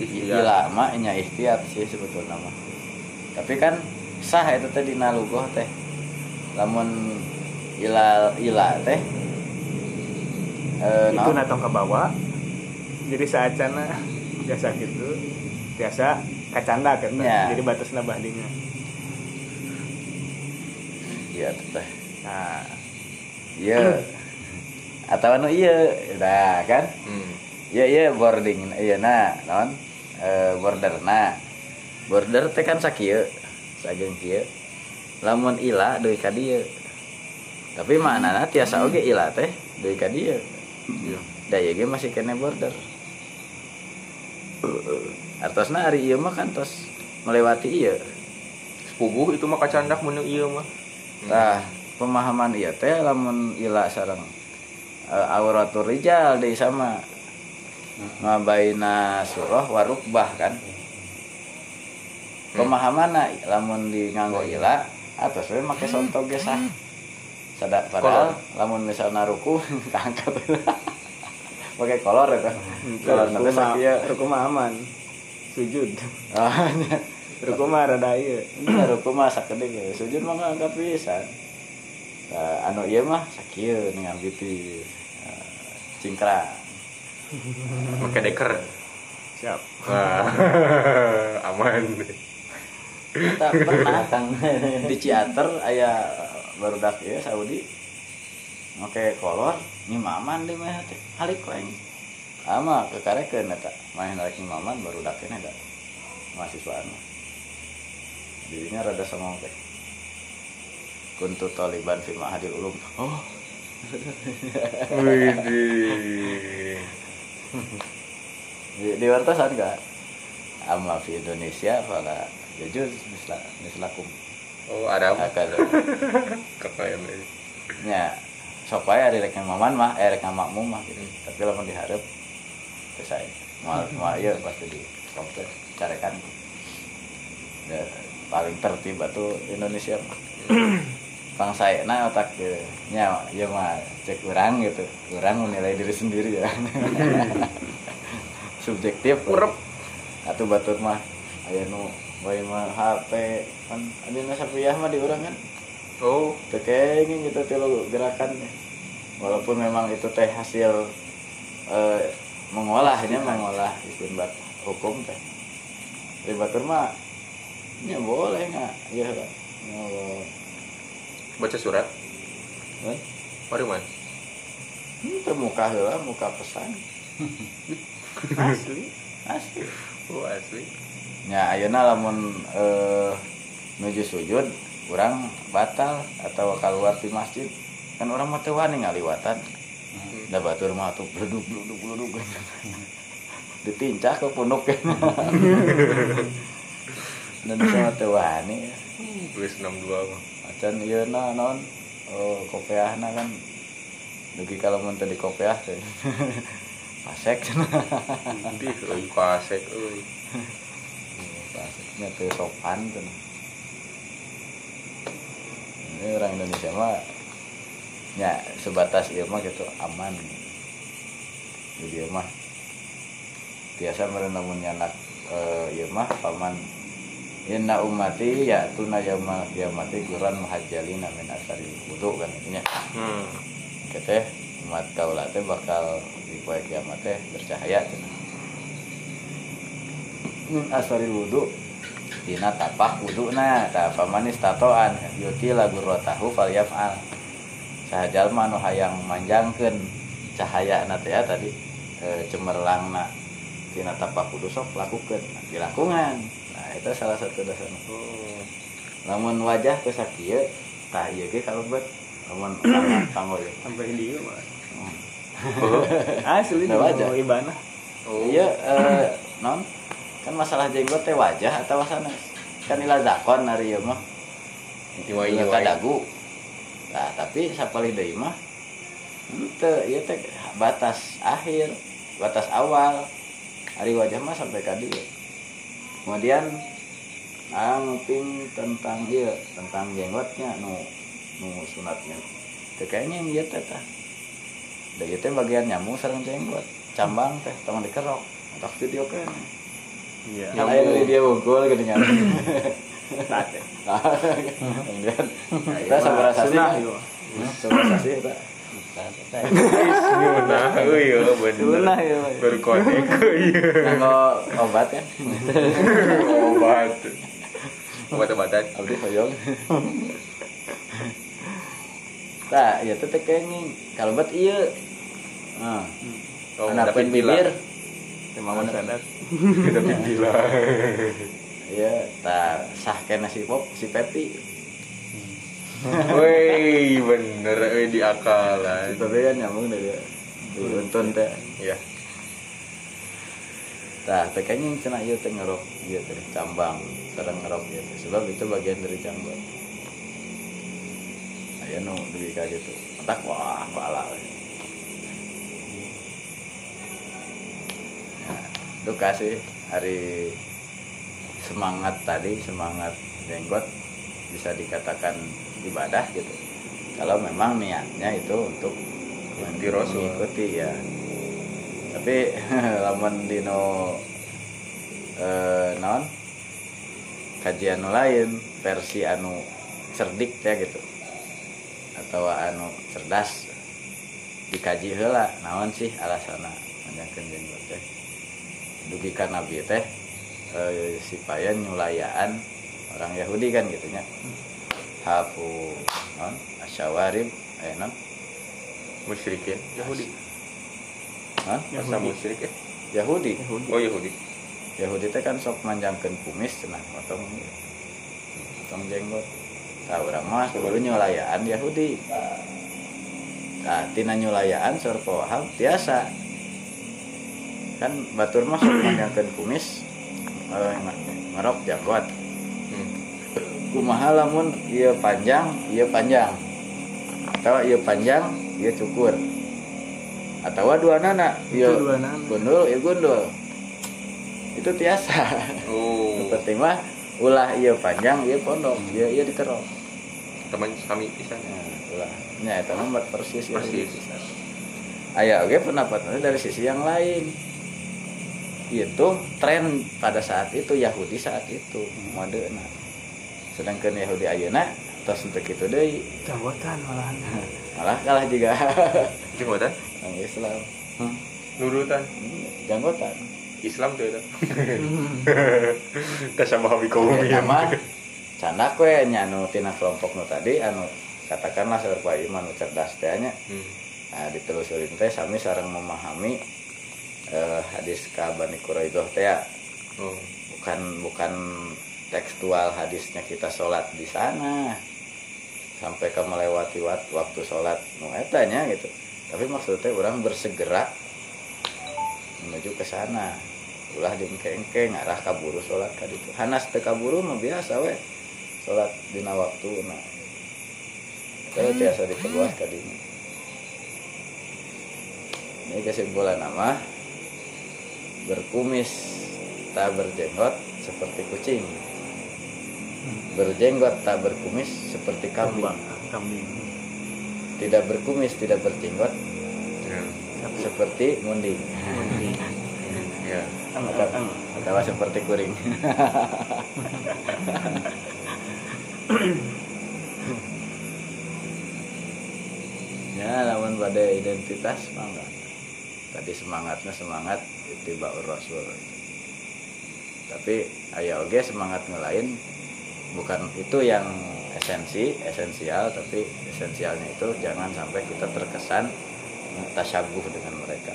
Speaker 1: Ila mah nya ikhtiar sih sebetulnya. Tapi kan sah itu teh dina lugoh teh. Lamun ila ila teh eh
Speaker 2: itu natong ke bawah jadi saat cana biasa gitu biasa kacanda kan
Speaker 1: Ya.
Speaker 2: jadi batas nabahdinya
Speaker 1: Iya teh.
Speaker 2: nah
Speaker 1: Iya. Atau anu iya, nah kan?
Speaker 3: Hmm.
Speaker 1: Iya iya boarding, iya nah, non, e, border nah, border teh kan sakieu, sageung kieu. Lamun ila deui ka dieu. Tapi maknana tiasa oge ila teh deui ka dieu.
Speaker 3: Iya.
Speaker 1: Da ieu ge masih kene border. Artosna ari ieu mah kan tos melewati ieu.
Speaker 3: Sepuguh itu mah kacandak mun ieu mah.
Speaker 1: Tah, pemahaman ieu teh lamun ila sareng e, auratul rijal deui sama. Mabaina surah warukbah kan. Pemahaman lamun di nganggo ila atos we make sonto ge sah. Sada padahal lamun misalna ruku <laughs> kaangkat. Pakai kolor eta. Kolor nanti sakieu.
Speaker 2: ruku mah aman sujud
Speaker 1: Ah, nya.
Speaker 2: ruku mah rada ieu
Speaker 1: Nya ruku mah sakedeng ge. Sujud mah ngangkat pisan. Nah, anu ieu mah sakieu ningali biti. Uh, cingkrang.
Speaker 3: Make deker.
Speaker 2: siap. <laughs>
Speaker 3: Aman.
Speaker 1: Kita pernah kang <laughs> di Ciater aya barudak ya Saudi. Make kolor ini maman deh mah teh halik lain ama kekarekeun eta. Main rek maman barudak ini ada mahasiswa anu dirinya rada songong teh. Kuntu taliban fi ma'hadil ulum. Oh. <laughs>
Speaker 3: Widih. <laughs>
Speaker 1: di, di wartasan gak ama fi Indonesia fala jujur misla mislakum
Speaker 3: Oh, Arab.
Speaker 1: akal
Speaker 3: Kakak ini.
Speaker 1: nya sok wae ari rek maman mah eh rek makmum mah gitu tapi lamun diharap terus saya. Mal mal ieu pasti di komplek carekan ya, paling tertib tuh Indonesia mah Bang saya nah otak ke nya ya mah cek kurang gitu. Kurang menilai diri sendiri ya. <laughs> Subjektif urep. atau batur mah aya nu bae mah HP kan ada sapiah mah di urang kan?
Speaker 3: Oh.
Speaker 1: Tekengin gitu tilu gerakannya walaupun memang itu teh hasil eh, mengolahnya mengolah istinbat hukum teh. Dari batur mah ya boleh nggak ya kan
Speaker 3: baca surat?
Speaker 1: Eh,
Speaker 3: mari man
Speaker 1: hmm, termuka lah muka pesan. <laughs>
Speaker 2: Asli
Speaker 1: asli.
Speaker 3: Oh asli
Speaker 1: ya ayeuna lamun eh, nuju sujud kurang batal atau keluar di masjid. Kan orang mah teu wani ngaliwatan. Da batur mah tuh bleduk bleduk bleduk <laughs> ditincak ke pondok <laughs> dan bisa teu wani
Speaker 3: tulis 62 mah.
Speaker 1: Acan ieu na naon? Oh kopiahna kan. Dugi kalau mun teu di kopiah teh. <laughs> Pasek.
Speaker 3: Euy pasek euy
Speaker 1: teu sopan tuh ini orang Indonesia mah ya sebatas ieu mah gitu aman. Jadi ieu mah biasa merenang nyanak eh, ieu mah paman. Inna ummati ya tuna yauma kiamati guran muhajjalina min asari wudu kan intinya
Speaker 3: hmm.
Speaker 1: Keteh umat kaula teh bakal di poe kiamat teh bercahaya cenah. Min asari wudu dina tapah wuduna ta pamanis tatoan yuti lagu rotahu falyafal. Saha jalma anu hayang manjangkeun cahaya na teh ya tadi e, cemerlangna dina tapah wudu sok lakukeun dilakungan. Nah, itu salah satu dasar.
Speaker 3: oh
Speaker 1: Lamun wajah sakieu tah ieu ge kalebet. Lamun <clears throat> tangan tanggo ieu.
Speaker 2: sampai di mah
Speaker 3: oh <laughs>
Speaker 2: asli
Speaker 1: Nah, wajah.
Speaker 2: mau ibana
Speaker 3: oh
Speaker 1: Iya, eh, non kan masalah jenggot teh wajah atau sanes kan ilah zakon hari ieu mah.
Speaker 3: Iwa.
Speaker 1: kadagu. Nah tapi sapali deui mah henteu ieu teh batas akhir batas awal. Hari wajah mah sampai ka dieu. Kemudian ah nguping tentang ieu tentang jenggotnya nu nu sunatnya. Teh kayaknya yang ieu teh tah. Da ieu teh bagian nyamuk sareng jenggot. Cambang teh tong dikerok. Tak video kan
Speaker 2: iya
Speaker 1: kan aya nu dia wungkul geuningan
Speaker 2: sate
Speaker 1: kemudian kita sabaraha sasi
Speaker 2: sunah ieu
Speaker 1: sabaraha sasi eta
Speaker 3: Nah, euy ya bener.
Speaker 2: sunah mah.
Speaker 3: Berkonek euy.
Speaker 1: nganggo obat kan
Speaker 3: Obat. Obat-obatan.
Speaker 1: abdi hoyong Tah, ya teh teh. Kalebet ieu. Nah,
Speaker 3: Oh, David Villa.
Speaker 1: bibir.
Speaker 2: Mau sadat
Speaker 3: David Villa.
Speaker 1: Iya, tah sah kena si Pop, si Pepi.
Speaker 3: Woi, bener
Speaker 1: Si
Speaker 3: di akalan.
Speaker 1: Pepi kan nyambung dia. Diuntun teh.
Speaker 3: Iya.
Speaker 1: Tah, teh kenging cenah ieu teh ngerok ieu teh cambang, sareng ngerok teh. Sebab itu bagian dari janggut. Aya nu dugi ka gitu. Otak wah, bala. Itu kasih hari semangat tadi semangat jenggot bisa dikatakan ibadah gitu. Kalau memang niatnya itu untuk
Speaker 3: Mengikuti Rasul.
Speaker 1: mengikuti ya. Tapi <laughs> lamun dino eh, non kajian lain versi anu cerdik ya gitu. Atau anu cerdas dikaji heula naon sih alasana manjangkeun jenggot teh dugi ka nabi teh eh, supaya nyulayaan orang Yahudi kan gitunya hafu non asyawarib eh non
Speaker 3: Musyrikin. Yahudi.
Speaker 1: non
Speaker 3: Masa musyrik? Ya?
Speaker 1: Yahudi.
Speaker 3: Oh, Yahudi.
Speaker 1: Yahudi teh kan sok manjangkeun kumis cenah potong potong jenggot. Tah urang mah kudu nyulayaan Yahudi. Nah tina nyulayaan sor paham tiasa kan batur mah sok kumis eh, ngerok janggot
Speaker 3: Hmm.
Speaker 1: kumaha lamun ieu panjang ieu panjang. Atau ieu panjang dia cukur. Atau dua nana ieu gundul ieu gundul. Itu tiasa.
Speaker 3: Oh. <laughs>
Speaker 1: Penting mah ulah iya panjang iya pondok iya iya dikerok.
Speaker 3: Teman kami pisan
Speaker 1: nah, ulah. Nya eta mah persis ya.
Speaker 3: Persis.
Speaker 1: aya oke pendapatnya dari sisi yang lain itu tren pada saat itu Yahudi saat itu mode nah sedangkan Yahudi ayeuna tos untuk itu deui.
Speaker 2: Janggotan malahan. <laughs>
Speaker 1: malah kalah juga. <laughs>
Speaker 3: Jenggotan
Speaker 1: orang Islam. Hmm.
Speaker 3: nurutan?
Speaker 1: Janggotan.
Speaker 3: Islam tuh itu. <laughs> Tasabah kaum
Speaker 1: Eta mah canda kue nyanu tina kelompok nu tadi anu katakanlah serba iman cerdas teh nya.
Speaker 3: Hmm.
Speaker 1: nah ditelusurin teh sami sareng memahami eh, hadis ka Bani Quraidah teh ya.
Speaker 3: oh.
Speaker 1: Bukan bukan tekstual hadisnya kita sholat di sana. Sampai ke melewati wat- waktu sholat nu eta nya gitu. Tapi maksudnya orang bersegera menuju ke sana. Ulah dingkengkeng arah kaburu sholat ka ditu. Hanas teh kaburu mah biasa we sholat dina waktu nah kalau biasa diperluas ka dinya ini kesimpulan nama berkumis tak berjenggot seperti kucing. Berjenggot tak berkumis seperti kambing.
Speaker 2: Kambing.
Speaker 1: tidak berkumis tidak berjenggot
Speaker 3: ya.
Speaker 1: seperti munding. <laughs>
Speaker 3: Ya.
Speaker 1: Atau, atau seperti kuring. <laughs> Ya namun pada identitas mah enggak tadi semangatnya semangat tiba rasul. Tapi ayah oge semangat ngelain bukan itu yang esensi esensial tapi esensialnya itu jangan sampai kita terkesan tasyabuh dengan mereka.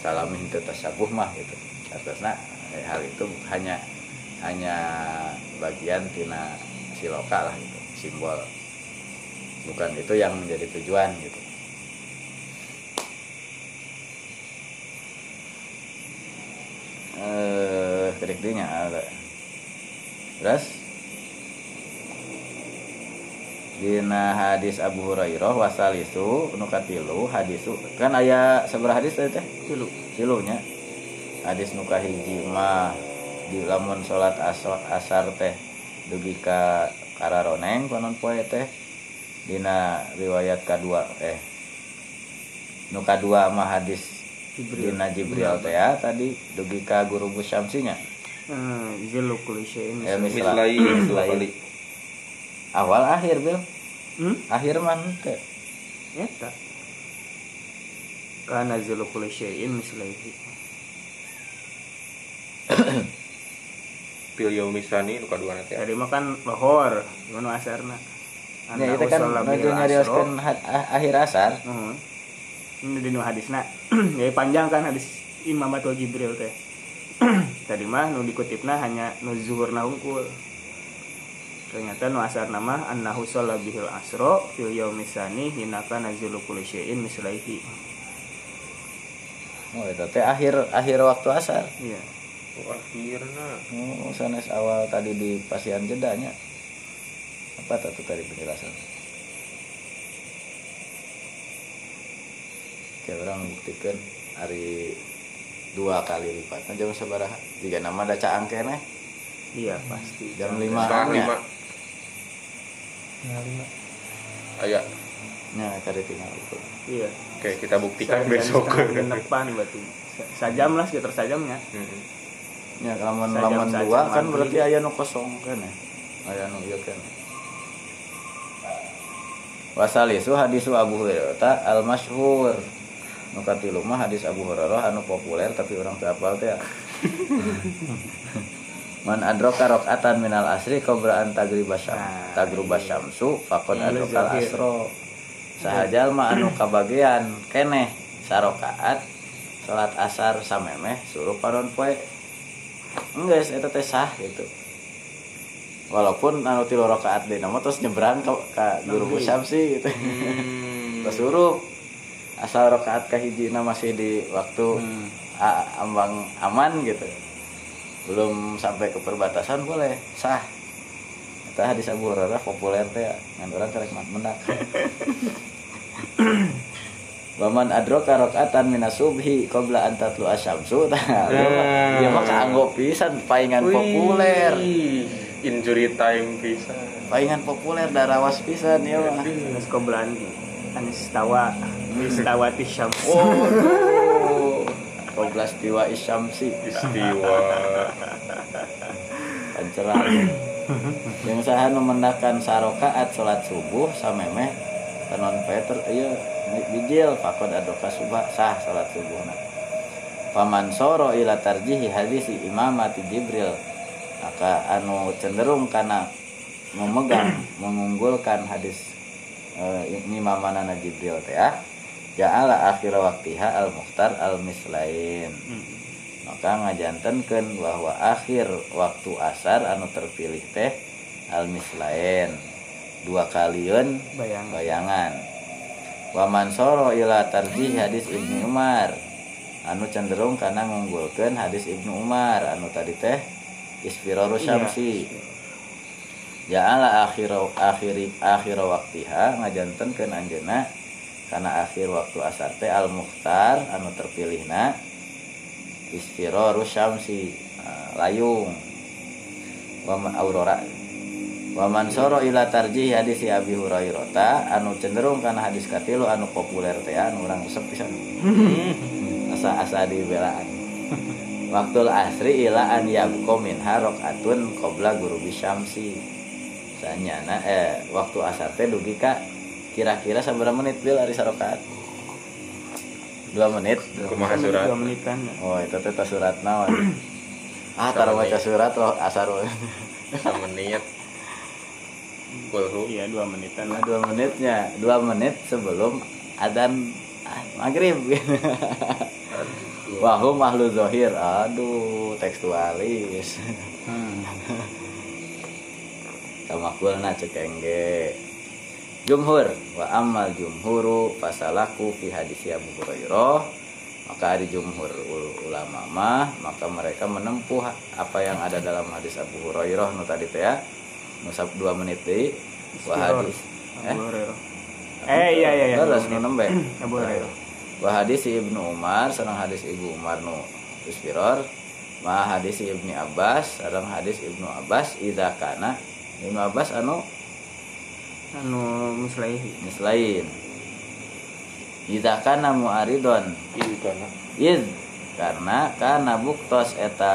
Speaker 1: Salami itu tasyabuh mah gitu. Atasnya eh, hal itu hanya hanya bagian tina siloka lah gitu simbol. Bukan itu yang menjadi tujuan gitu eh kedikdinya ada terus Dina hadis Abu Hurairah wasalisu nukatilu hadisu kan aya seberapa hadis teh teh
Speaker 2: Tilu.
Speaker 1: tilunya hadis nuka hiji mah di lamun salat asar, asar teh dugi ka kararoneng konon poe teh dina riwayat kedua eh nuka dua mah hadis. Dina Jibril teh ya tadi dugi ka guru Busyamsinya
Speaker 2: Eh, Jelu kulisein.
Speaker 1: ya misal
Speaker 3: mislai dua kali
Speaker 1: awal akhir bil
Speaker 2: Hmm?
Speaker 1: akhir man teh
Speaker 2: Eta. Kana jelu kulisein misalnya. <coughs>
Speaker 3: pil yaumisani nu kadua nanti
Speaker 2: Tadi mah kan lohor, gimana asarna.
Speaker 1: ya itu kan ah- akhir asar
Speaker 2: Heeh. Ini di nu hadisna. <clears throat> ya panjang kan hadis Imam Batul Jibril teh. <clears throat> Tadi mah nu dikutipna hanya nu zuhurna hungkul. Ternyata nu asar nama annahu shalla bihil asro fil yaumisani hinaka nazulu kulli syai'in mislaihi.
Speaker 1: oh itu teh akhir akhir waktu asar
Speaker 2: Iya.
Speaker 3: oh, akhirnya
Speaker 1: Oh, sanes awal tadi di pasian jedanya. Apa tuh tadi penjelasan? Kayak orang buktikan hari dua kali lipat. Nah, jam sabaraha? Jika nama ada caang kene
Speaker 2: Iya, pasti.
Speaker 1: jam lima.
Speaker 3: setengah lima
Speaker 4: Tinggal lima.
Speaker 3: ayah
Speaker 1: Nya kali tinggal itu.
Speaker 2: Iya.
Speaker 3: oke kita buktikan
Speaker 2: Sa-
Speaker 3: besok
Speaker 2: jam depan berarti. Sa- Sajam lah sekitar sajamnya.
Speaker 3: Hmm.
Speaker 1: Ya lamun
Speaker 2: Sajam-
Speaker 1: lamun
Speaker 2: sajam
Speaker 1: dua kan berarti aya nu kosong kene. Aya nu ieu kene. Wasalisu hadisu Abu Hurairah al masyhur. Nu katilu mah hadis Abu Hurairah anu populer tapi orang teu apal teh. ya. Man adraka rakaatan minal asri qabla an tagriba syam.
Speaker 2: Nah,
Speaker 1: Tagruba syamsu faqad
Speaker 2: Ini
Speaker 1: adrakal
Speaker 2: zahir.
Speaker 1: asro. Sahajal mah anu kabagian keneh sarokaat salat asar samemeh suruh paron poe. Enggak, eta teh sah gitu. Walaupun anu tilu rakaat deui nama terus nyebrang ka, ka guru. Syamsi gitu.
Speaker 3: Hmm.
Speaker 1: Terus suruh asal rakaat kahijina masih di waktu
Speaker 2: Hmm.
Speaker 1: a- ambang aman gitu. Belum sampai ke perbatasan boleh sah. Kita hadis Abu Hurairah populer teh ya ngan orang kerek mendak. <coughs> Waman adroka rakaatan minas subhi qabla an tatlu asyamsu. Tah <laughs> dia mah kaanggo pisan paingan populer.
Speaker 3: Injury time bisa
Speaker 1: paingan populer darawas pisan ya mah.
Speaker 2: Anis koblan Anis tawa Anis tawa tisham
Speaker 1: oh. <laughs> Koblas tiwa isyamsi
Speaker 3: istiwa.
Speaker 1: Panceran yang saha nu mendakan sarokaat salat subuh samemeh tenon peter iya bijil fakod adoka subah sah salat subuh. Paman soro ila tarjihi hadis imamati jibril. Maka anu cenderung karena memegang mengunggulkan hadis eh, imamanana jibril teh ah ja'ala akhir waktiha al muhtar al mislain maka ngajantenkeun bahwa akhir waktu asar anu terpilih teh al mislain dua kaliun
Speaker 2: Bayang
Speaker 1: bayangan. Waman soro ila tarjih hadis ibnu umar. Anu cenderung karena ngunggulkan hadis ibnu umar. Anu tadi teh isfiroru syamsi ja'ala akhir akhir akhir waktiha ngajantenkeun anjeunna karena akhir waktu asar teh al muhtar anu terpilihna isfiroru syamsi Nah, layung. Waman aurora. Waman soro ila tarjih hadis si abi hurairah anu cenderung karena hadis katilu anu populer teh anu urang resep pisan. <laughs> Asa asa dibelaan waktu asri ila an yabko min harok atun qabla guru bisyamsi sanyana eh waktu asar teh dugi ka? Kira-kira sabar menit bil ari sarokat? Dua menit.
Speaker 3: Kumaha surat.
Speaker 2: Dua menitan ya.
Speaker 1: oh itu teh tas surat naon? Ah taruh baca surat loh asar
Speaker 3: menit. Kulhu.
Speaker 2: Iya dua menitan
Speaker 1: Nah,
Speaker 2: lah
Speaker 1: dua menitnya. Dua menit sebelum adan ah, maghrib. Wahum ahlu zohir. Aduh tekstualis sama kulna cekengge. Jumhur. Wa amal jumhuru fasalaku fi hadis Abu Hurairah. Maka di jumhur ul- ulama mah maka mereka menempuh apa yang ada dalam hadis Abu Hurairah nu tadi teh ya. Nu sab dua menit deui. Wa hadis
Speaker 2: Hurairah. Eh iya iya iya.
Speaker 1: Terus nu nembe. <clears throat>
Speaker 2: Abu Hurairah.
Speaker 1: Wa hadis Ibnu Umar sareng hadis Ibu Umar nu isfiror ma hadis Ibnu Abbas sareng hadis Ibnu Abbas idza kana Ibnu Abbas anu
Speaker 2: Anu muslaihi
Speaker 1: mislain idza kana muaridon.
Speaker 3: Itu kana
Speaker 1: id karena kana buktos eta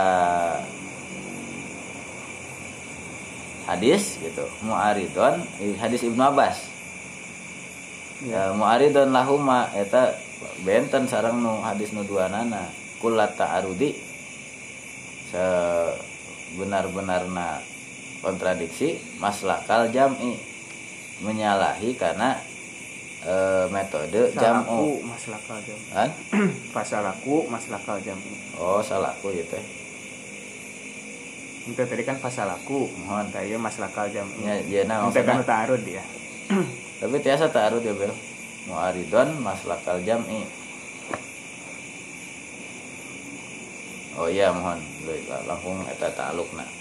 Speaker 1: hadis gitu. Muaridon hadis Ibnu Abbas. Ya. Muaridon lahuma eta benten sarang nu hadis nu duanana. Kullat ta'arudi sebenar-benarna kontradiksi maslakal jam'i. Menyalahi karena e, metode jam'u.
Speaker 2: Salaku maslakal jam
Speaker 1: kan? <clears throat>
Speaker 2: Fasalaku maslakal jam
Speaker 1: oh salahku gitu
Speaker 2: Itu tadi kan fasalaku
Speaker 1: mohon.
Speaker 2: Tadi maslakal jam
Speaker 1: ya ya nah
Speaker 2: Itu kan ta'arud ya. <clears throat>
Speaker 1: Tapi tiasa ta'arud ya bel. Muaridon maslakal jam'i. Oh iya mohon. Langsung eta ta'alukna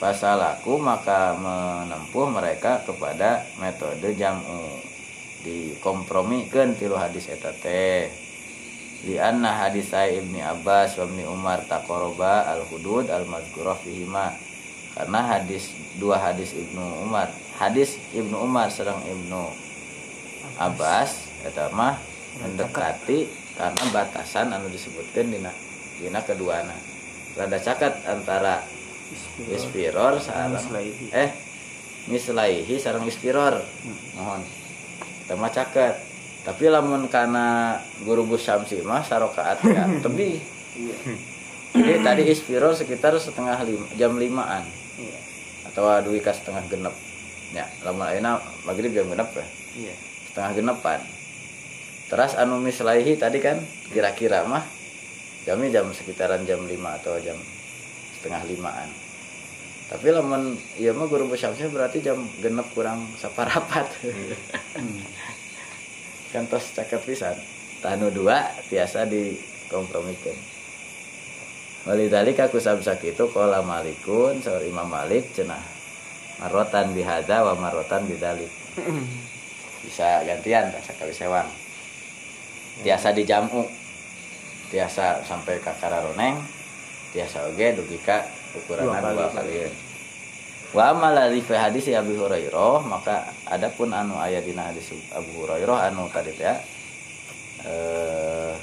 Speaker 1: pasalaku maka menempuh mereka kepada metode jam'u. Dikompromikan tilu hadis eta teh. Di anna hadis saya ibni Abbas wa ibni Umar takoroba al hudud al mazkurah fihima. Karena hadis dua hadis ibnu Umar. Hadis ibnu Umar sedang ibnu Abbas eta mah mendekati karena batasan anu disebutkan dina dina keduana rada cakat antara ispiror
Speaker 2: Mislaihi.
Speaker 1: eh mislaihi sareng ispiror mohon. Tema caket tapi lamun karena guru Gus Syamsi mah sarokaat ya <laughs> tebi. Jadi tadi ispiror sekitar setengah lima, jam limaan.
Speaker 2: Iya.
Speaker 1: Atau duwi ka setengah genep. Ya lamun ayeuna maghrib jam genep ya.
Speaker 2: Iya.
Speaker 1: Setengah genepan. Terus anu mislaihi tadi kan kira-kira mah jamnya jam sekitaran jam 5 atau jam setengah limaan. Tapi lamun iya mah guru besamsnya berarti jam genep kurang saparapat kan tos cakep pisan. Tanu dua tiasa dikompromikan Walidhalika kusab sakitu kola malikun Saur imam malik cenah Marotan bihada wa marotan bidalik bisa gantian tak sakali sewang. Tiasa dijamu tiasa sampai ke kararoneng tiasa oge dugi ka ukuran
Speaker 2: Dua kali.
Speaker 1: wa amala li fi hadis Abi Hurairah maka adapun anu aya dina hadis Abu Hurairah anu tadi teh eh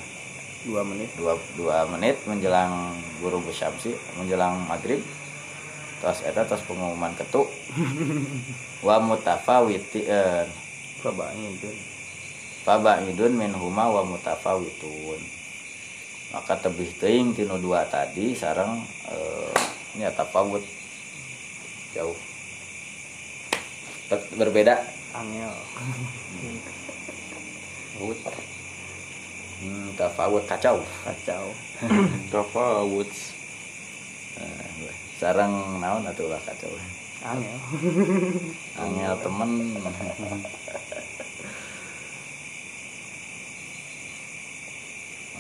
Speaker 2: dua menit.
Speaker 1: dua, dua menit menjelang guru bersyamsi menjelang maghrib tos eta tos pengumuman ketuk. <laughs> Wa mutafawiti eh,
Speaker 2: coba itu
Speaker 1: Faba'idun min huma wa mutafawitun maka tebih teuing tinu dua tadi sareng eh, nya tafawut jauh. Tet- berbeda?
Speaker 2: Angel.
Speaker 3: Wut.
Speaker 1: hmm, tafawut kacau.
Speaker 2: Kacau. <coughs>
Speaker 3: Tafawut.
Speaker 1: Eh, sareng naon atuh lah kacau.
Speaker 2: Angel.
Speaker 1: Angel temen <laughs>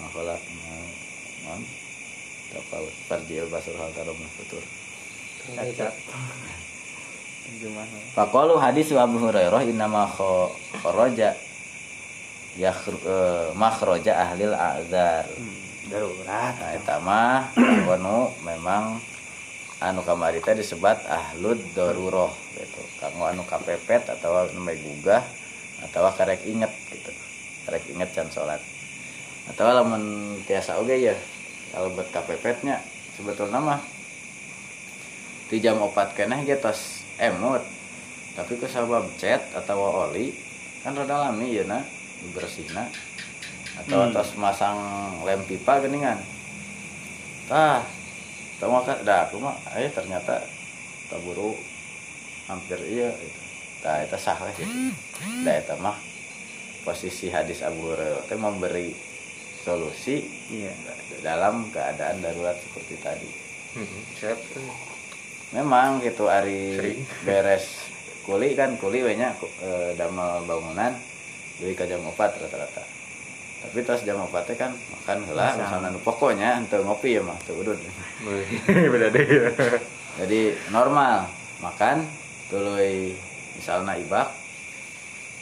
Speaker 1: akhlak non tafawut farjil basur hal tarum futur
Speaker 2: cacat
Speaker 1: Faqalu hadis Abu Hurairah innama kharaja yakhru eh, makhraja ahlil a'zar.
Speaker 2: darurat
Speaker 1: Nah, eta mah kanggo memang anu kamari teh disebat ahlud darurah gitu. Kanggo anu kapepet atau anu meh gugah atau karek inget gitu. Karek inget can salat. Atau lamun tiasa oge ya kalau buat kapepetnya sebetulnya mah di jam opat keneh ge tos emut. Tapi ke sabab cat atau oli kan rada lami ya na bersihna atau
Speaker 2: Hmm.
Speaker 1: tos masang lem pipa geningan. Tah tau mah kan dah aku mah eh ternyata taburu hampir iya gitu. Tah eta sah we gitu da eta mah posisi hadis Abu Hurairah memberi solusi
Speaker 2: iya.
Speaker 1: dalam keadaan darurat seperti tadi.
Speaker 3: Hmm, Siap.
Speaker 1: memang gitu hari
Speaker 3: Sering.
Speaker 1: beres. Kuli kan kuli we nya ku- eh, damel bangunan jadi ke jam 4 rata-rata. Tapi tas jam 4 teh kan makan heula
Speaker 2: Masang.
Speaker 1: misalnya nu pokoknya henteu ngopi ya mah teu udud
Speaker 3: Wih, <laughs> Beda deh.
Speaker 1: jadi normal. Makan tuluy misalnya ibak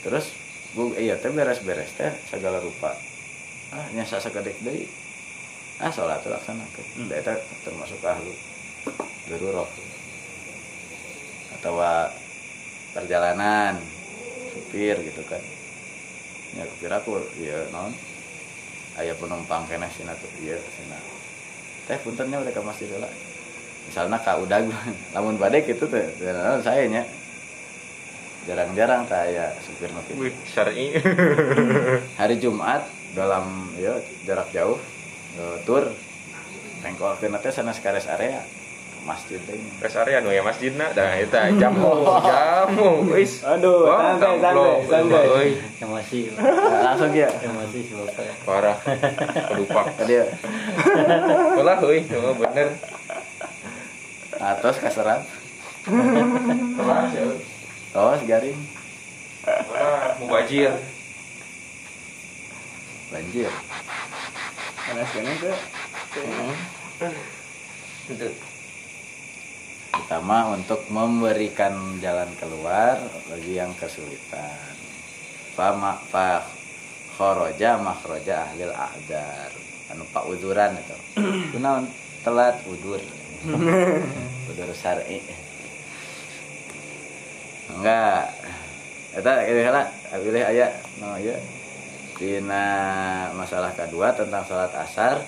Speaker 1: terus bu iya teh beres-beres teh segala rupa ah nyasa sagedek deui ah salat laksanakeun
Speaker 2: Hmm.
Speaker 1: eta termasuk ahlu darurat atau perjalanan supir gitu kan. Ya supir aku iya non ayah penumpang kena sina tuh iya sina. Teh puntennya ke masjid lah misalnya kak udah <laughs> lamun badai gitu tuh dan saya nya? Jarang-jarang ya supir ngopi
Speaker 3: Wih, syar'i. <laughs>
Speaker 1: hari Jumat dalam ya jarak jauh eh, tur pengkol ke teh sana sekarang area ke masjid teh
Speaker 3: Res area nu ya masjidna dah eta <laughs> jamu jamu wis.
Speaker 2: Aduh,
Speaker 3: Wah,
Speaker 2: santai, santai, santai.
Speaker 4: emosi
Speaker 1: Nah, langsung ya
Speaker 4: emosi si bapak
Speaker 3: Parah. Kedupak. <laughs>
Speaker 1: tadi
Speaker 3: Ulah euy, nu bener.
Speaker 1: atas kaserat <laughs>
Speaker 3: Kelas ya.
Speaker 1: tos garing
Speaker 3: Wah, mubajir.
Speaker 1: Banjir.
Speaker 2: Panas kena tuh
Speaker 3: Itu.
Speaker 1: pertama untuk memberikan jalan keluar bagi yang kesulitan. Fama fa khoroja makhroja ahlil ahdar anu pak uduran itu. <clears throat> Kunaon telat udur. <laughs> Udur syar'i. Enggak. Eta lah pilih aya no ya dina masalah kedua tentang salat asar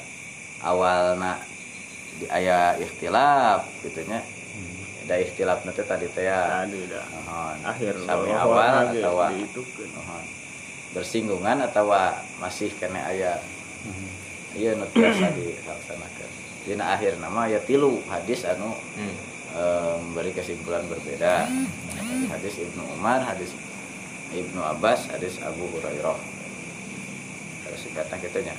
Speaker 1: awalna di aya ikhtilaf gitunya ada ikhtilaf nanti tadi teh ya.
Speaker 2: Akhir
Speaker 1: sami awal atau mohon. bersinggungan atau masih kena aya. Iya nu biasa dilaksanakan. Dina akhir nama ya tilu. Hadis anu
Speaker 3: Hmm.
Speaker 1: eh, memberi kesimpulan berbeda. Hadis Ibnu Umar hadis Ibnu Abbas hadis Abu Hurairah terus singkatnya gitunya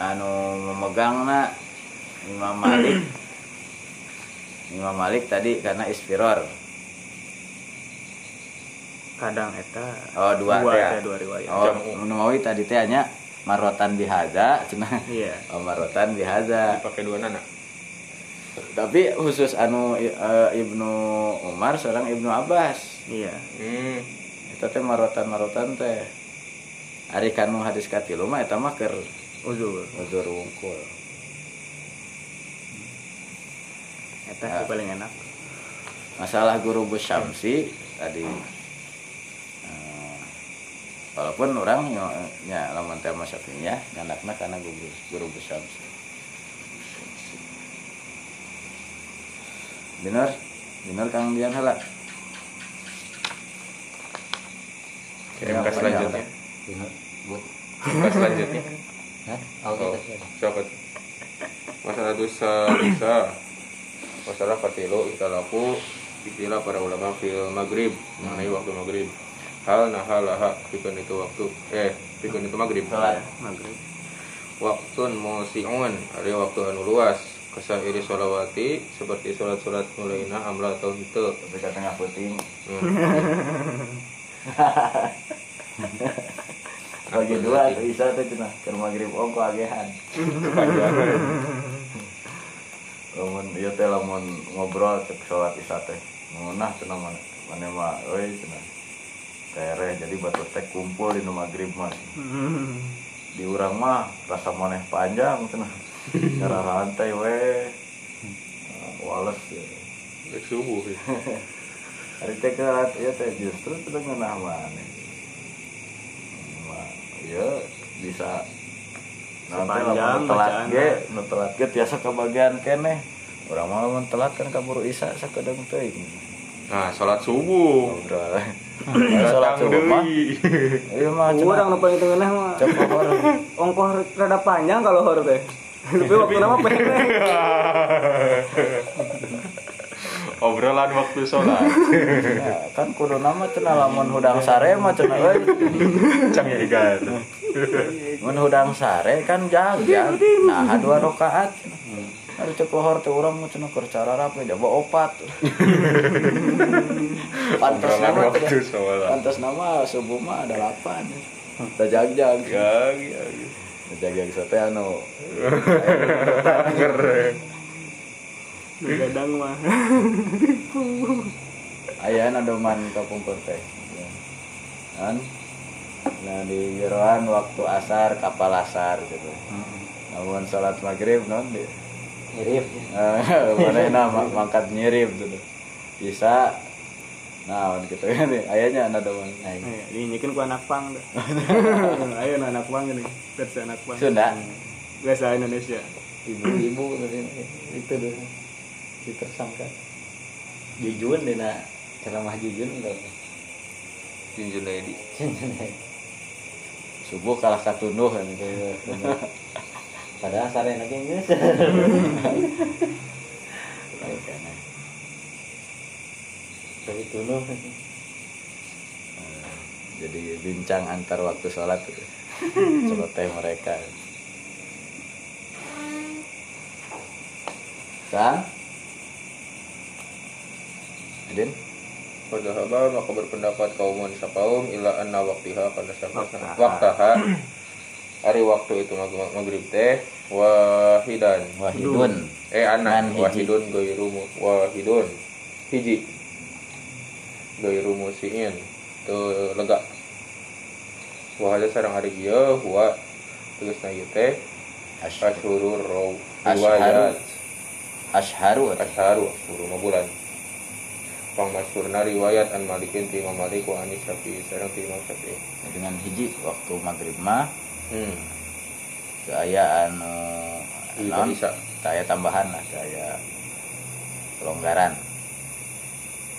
Speaker 1: anu memegangna Imam Malik. <clears throat> Imam Malik tadi karena isfiror
Speaker 2: kadang eta
Speaker 1: oh dua,
Speaker 2: dua
Speaker 1: teh ya?
Speaker 2: dua riwayat.
Speaker 1: Oh Mawi tadi teh hanya marotan bihaza cenah
Speaker 2: iya. <laughs>
Speaker 1: Oh marotan bihaza.
Speaker 3: Dipakai dua nana.
Speaker 1: tapi khusus anu eh, Ibnu Umar seorang Ibnu Abbas.
Speaker 2: Iya.
Speaker 3: Hmm.
Speaker 1: Itu teh marotan-marotan teh ari kanu hadis katilu mah eta mah keur
Speaker 2: uzur.
Speaker 1: Uzur wungkul.
Speaker 2: Eta sih paling enak.
Speaker 1: Masalah guru bus Syamsi tadi eh, walaupun orang nya lamun teh masa ya ngandakna karena guru guru bus Syamsi. Bener bener kang dian hala
Speaker 3: kirim ke selanjutnya
Speaker 4: Bener. Buat.
Speaker 3: selanjutnya.
Speaker 4: Hah? Oh,
Speaker 3: oh siapa? Masalah dosa bisa. Masalah katilu ikhtalafu istilah para ulama fil maghrib mengenai waktu maghrib. Hal nah hal laha pikun itu waktu. Eh pikun itu maghrib.
Speaker 1: Salat.
Speaker 2: maghrib.
Speaker 3: Waktun musiun ada waktu anu luas. Kesairi sholawati seperti sholat-sholat mulaina amla atau hito
Speaker 1: tapi tengah puting <laughs> bagi dua tuh isa tuh cenah keur magrib ongko agehan? <laughs> Lamun ieu teh lamun ngobrol cek salat isya teh. Ngunah cenah mana mana mah euy cenah tereh jadi batu teh kumpul di nu magrib mah di urang mah rasa maneh panjang cenah cara rantai we. Ah, wales ya.
Speaker 3: Rek subuh ya. <laughs>
Speaker 1: Hari teh kerat ya teh justru teu ngeunah maneh. Ya bisa
Speaker 2: Sepanjang bacaan.
Speaker 1: ge, nu telat ge tiasa kebagian keneh. Urang mah lamun telat kan kaburu isa sakedeung teuing.
Speaker 3: nah sholat subuh.
Speaker 1: Salat <laughs>
Speaker 3: Datang
Speaker 1: subuh mah. Iya mah
Speaker 2: urang nu paling tengah mah
Speaker 1: Cek <laughs> pohon.
Speaker 2: ongkoh rada panjang kalau hor teh tapi waktu nama <laughs> pendek
Speaker 3: obrolan waktu sholat
Speaker 1: Ya, kan kudu nama cenah lamun hudang sare mah cenah euy.
Speaker 3: cang ya igan
Speaker 1: Mun hudang sare kan jaga. Nah, dua rakaat. Ada cek lohor teh urang mah cenah keur cara rapi jaba opat.
Speaker 3: Obrolan
Speaker 1: nama Pantes nama subuh mah ada 8. Teh jagjag.
Speaker 3: gag ya
Speaker 1: Jagjag sate anu. <laughs>
Speaker 3: keren
Speaker 2: gadang mah <laughs>
Speaker 1: Aya ada man kapungkur teh. Kan? Nah di jeroan waktu asar kapal asar gitu. Namun salat maghrib non di
Speaker 4: Mirip. <laughs>
Speaker 1: mana nama mangkat nyirip gitu. Bisa nah gitu <laughs> kan ayahnya ada man.
Speaker 2: Eh, dinyikin ku anak pang ayo na anak pang ini versi anak pang
Speaker 1: Sunda.
Speaker 2: biasa Indonesia
Speaker 4: Ibu-ibu itu deh. Ditersangka. Jujun deh nak ceramah jujun enggak.
Speaker 3: Junjun Edi
Speaker 1: Subuh kalah katunduh kan.
Speaker 4: Padahal sare lagi geus. Tapi tunuh.
Speaker 1: Jadi bincang antar waktu sholat gitu. Celoteh mereka. Sang? Edin?
Speaker 3: Padahal maka berpendapat kaumun sakaum ila anna waktiha pada
Speaker 2: Waktaha.
Speaker 3: waktaha hari waktu itu mag maghrib teh wahidan.
Speaker 1: Wahidun.
Speaker 3: eh anak wahidun gairu mu- wahidun. Hiji. Gairu musiin. Teu lega. Wahada sarang hari ieu huwa tegasna ieu teh
Speaker 1: Ash-
Speaker 3: asyurur raw
Speaker 1: Ashharu. asharu
Speaker 3: asyuru ma bulan pang masyhurna riwayat an malikin ti Imam Malik wa anis Syafi'i. Sareng ti Imam Syafi'i.
Speaker 1: Dengan hiji waktu maghrib mah.
Speaker 3: Hmm.
Speaker 1: Saya anu
Speaker 3: Iya,
Speaker 1: non, saya tambahan lah saya pelonggaran.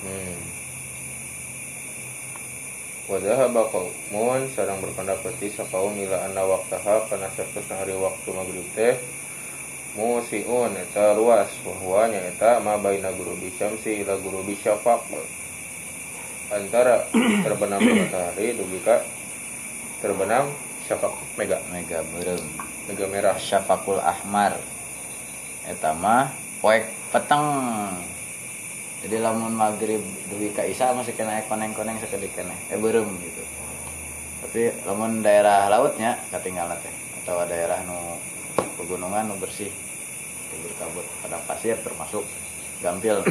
Speaker 3: Hmm. Wadahaba kaumun sarang berpendapat di sakaum ila anna waktaha kana saktosna hari waktu maghrib teh musiun eta luas bahwa eta ma baina guru bisyamsi ila guru bisyafaq antara <clears throat> terbenam matahari dugi ka terbenam syafaq mega.
Speaker 1: Mega berem
Speaker 3: mega merah.
Speaker 1: Syafakul ahmar. Eta mah poek peteng. Jadi lamun maghrib duwi ka isya masih kena koneng-koneng sekedik kena eh berem gitu. Tapi lamun daerah lautnya ketinggalan teh. Atau daerah nu pegunungan nu bersih. Seperti berkabut padang pasir termasuk gampil. <coughs>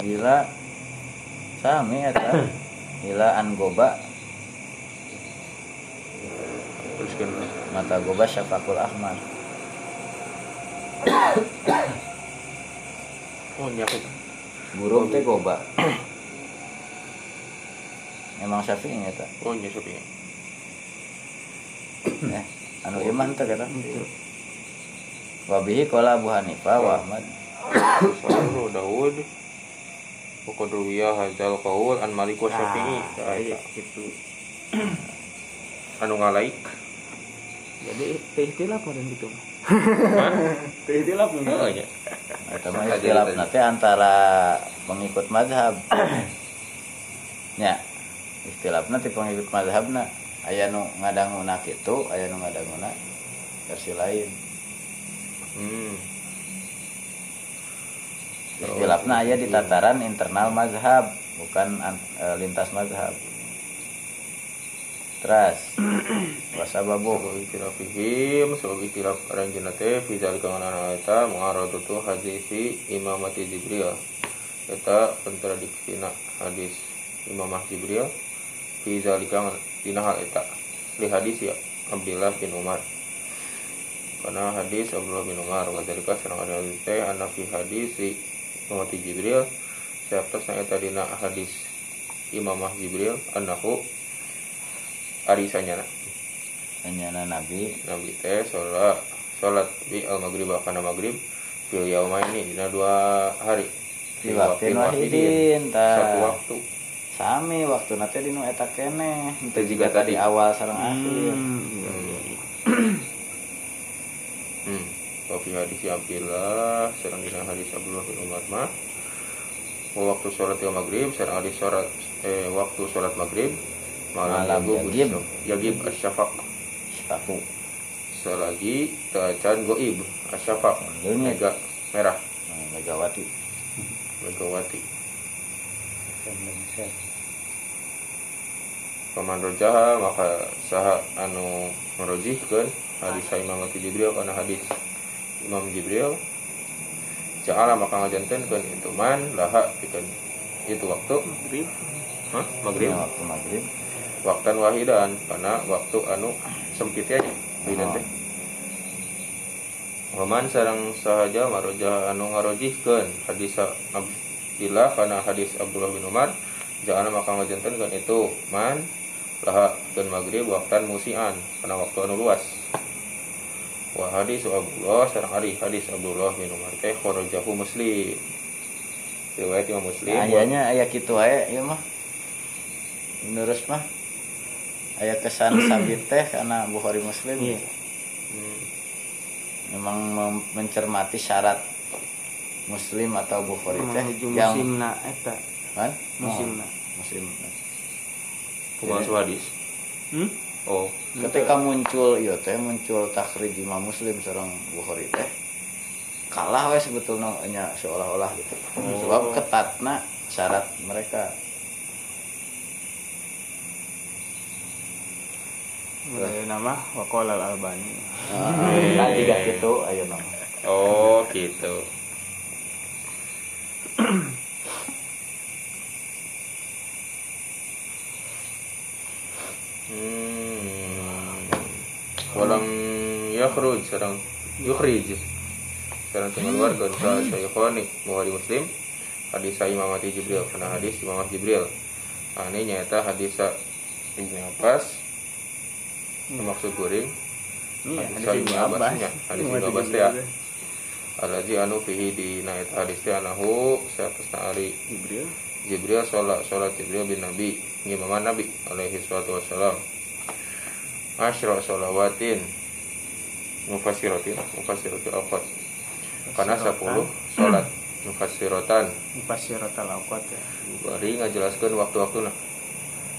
Speaker 1: Gila. Sami eta. Gila angoba
Speaker 3: teruskan
Speaker 1: mata goba syafakul ahmad. <coughs>
Speaker 3: Oh nyakit
Speaker 1: burung teh goba. <coughs> Emang syafi'i eta?
Speaker 3: Oh nya sepi
Speaker 1: eh anu iman teh kata. Wabihi qala Abu Hanifah wa Ahmad.
Speaker 3: Sahur Dawud. Pokok ruwiyah hazal qaul an Malik wa Syafi'i.
Speaker 2: Ah,
Speaker 3: Nah,
Speaker 2: iya, gitu.
Speaker 3: Anu ngalaik.
Speaker 2: Jadi teh istilah meureun gitu <laughs> teh istilah
Speaker 3: oh
Speaker 2: meureun
Speaker 3: nya
Speaker 1: Eta mah
Speaker 3: Aja
Speaker 1: ikhtilaf
Speaker 3: tadi.
Speaker 1: nanti antara pengikut mazhab. <coughs> ya. Ikhtilaf nanti pengikut mazhabna aya nu ngadanguna kitu, aya nu ngadanguna versi lain.
Speaker 3: hmm
Speaker 1: Ikhtilafna aya di tataran internal mazhab, bukan an- eh, lintas mazhab. Terus <clears throat> wasababu
Speaker 3: Sebab ikhtilafihim Sebab ikhtilaf aranjina teh Fi zalika nganana eta Mu'aradatu hadisi imamati Jibril Eta kontradiksina hadis imamah Jibril Fi zalika dina hal eta. Li hadis ya Abdullah bin Umar. Karena hadis Abdullah bin Umar Wadhalika serang ada teh Anna fi hadis imamati Jibril Siaptasna eta dina hadis imamah Jibril Annahu Arisanya
Speaker 1: anyana Nabi.
Speaker 3: Nabi teh sholat sholat bi al maghrib kana maghrib fil yauma ini dina dua hari.
Speaker 1: Fi waktin wahidin,
Speaker 3: satu waktu
Speaker 1: sami waktu nanti dinu eta kene.
Speaker 3: Teu jiga tadi.
Speaker 1: awal sareng akhir.
Speaker 3: hmm. Wa fi hadis Abdullah sareng dina hadis Abdullah bin Umar mah. Wa waktu sholat il maghrib sareng hadis sholat eh waktu sholat maghrib malam,
Speaker 1: Malam
Speaker 3: yagib.
Speaker 1: Yagib.
Speaker 3: asyafaq.
Speaker 1: Syafu.
Speaker 3: selagi tacan goib asyafaq. Mega merah.
Speaker 1: Nah, Megawati.
Speaker 3: megawati Paman rojaha maka saha anu merojihkeun hadis Imam Jibril karena hadis Imam Jibril Ja'ala maka ngajantenkeun itu man laha pikeun itu waktu.
Speaker 2: Maghrib.
Speaker 3: hah? Maghrib?
Speaker 1: Ya, waktu maghrib.
Speaker 3: waktan wahidan karena waktu anu sempitnya bidan teh. Waman sarang sahaja maroja anu ngarojihkeun hadis Abdillah karena hadis Abdullah bin Umar jangan maka ngajantenkeun itu man laha dan maghrib waktan musian karena waktu anu luas wa hadis Abdullah sarang ari hadis Abdullah bin Umar teh kharajahu muslim riwayat Imam Muslim
Speaker 1: Nah, ayahnya ayah gitu aya ieu mah. Menurut mah aya kesan <clears throat> sabit teh karena Bukhari Muslim.
Speaker 2: Iya.
Speaker 3: Hmm.
Speaker 1: Memang mem- mencermati syarat Muslim atau Bukhari teh yang
Speaker 2: musimna eta
Speaker 1: kan?
Speaker 2: musimna.
Speaker 1: Muslim.
Speaker 3: Kumaha su hadis
Speaker 2: Hmm?
Speaker 3: oh
Speaker 1: Ketika muncul ieu teh muncul takhrij Imam Muslim sareng Bukhari teh kalah we sebetulnya nya seolah-olah gitu. Sebab ketatna syarat mereka.
Speaker 2: Mulai nama Waqala al-Albani.
Speaker 1: Nah, tiga gitu ayo nama.
Speaker 3: Oh gitu. Hmm. Walam yakhruj sarang yukhrij. Sarang tengah luar kan sa Syekhoni Bukhari Muslim hadis Imam Jibril karena hadis Imam Jibril. Nah, ini nyata hadis Ibnu Abbas maksud guring
Speaker 2: Iya,
Speaker 3: Hadis Ibnu Abbas hadis
Speaker 2: Ibnu
Speaker 3: Abbas ya. anu fihi di naik hadis anahu saatna ari
Speaker 2: Jibril.
Speaker 3: Jibril sholat sholat Jibril bin Nabi ngimaman Nabi alaihi salatu wassalam. Asyra sholawatin Mufasiratin Mufasiratil awqat. Karena 10 sholat Mufasiratan
Speaker 2: Mufassiratul awqat ya.
Speaker 3: Bari ngajelaskan waktu-waktu nah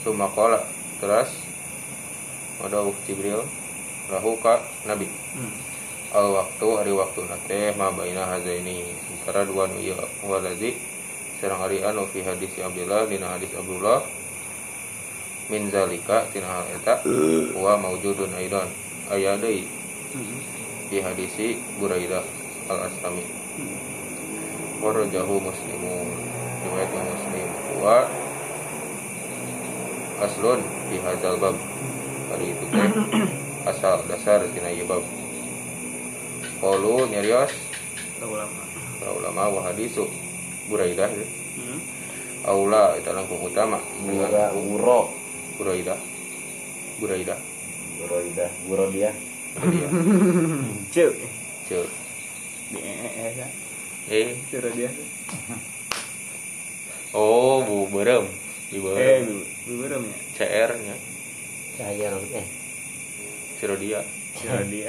Speaker 3: Suma kola Terus Wadawuh Jibril Lahu ka Nabi.
Speaker 2: Hmm.
Speaker 3: al waktu hari waktu nate ma baina hazaini. Antara dua nu ieu walazi sareng ari anu fi hadis Abdullah dina hadis Abdullah. Min zalika tina hal eta wa maujudun aidan. Aya deui. Fi hadisi Buraidah al-Aslami warajahu muslimun. Riwayat muslim. Wa aslun fi hadzal bab. Hari itu teh asal dasar tina ieu bab. Qalu nyarios
Speaker 2: Tahu lama.
Speaker 3: para ulama wa hadisu Buraidah ya.
Speaker 2: Hmm.
Speaker 3: aula itu langkung utama dengan
Speaker 1: uro.
Speaker 3: Buraidah Buraidah
Speaker 1: Buroidah. Buro dia.
Speaker 3: dia <laughs>
Speaker 2: Cuk.
Speaker 3: Ceu.
Speaker 2: Di eh eh
Speaker 3: eh <laughs> oh bu berem di
Speaker 2: Eh,
Speaker 3: berem
Speaker 2: bu, bu berem ya.
Speaker 3: CR nya
Speaker 4: Cahaya eh
Speaker 3: Ciro dia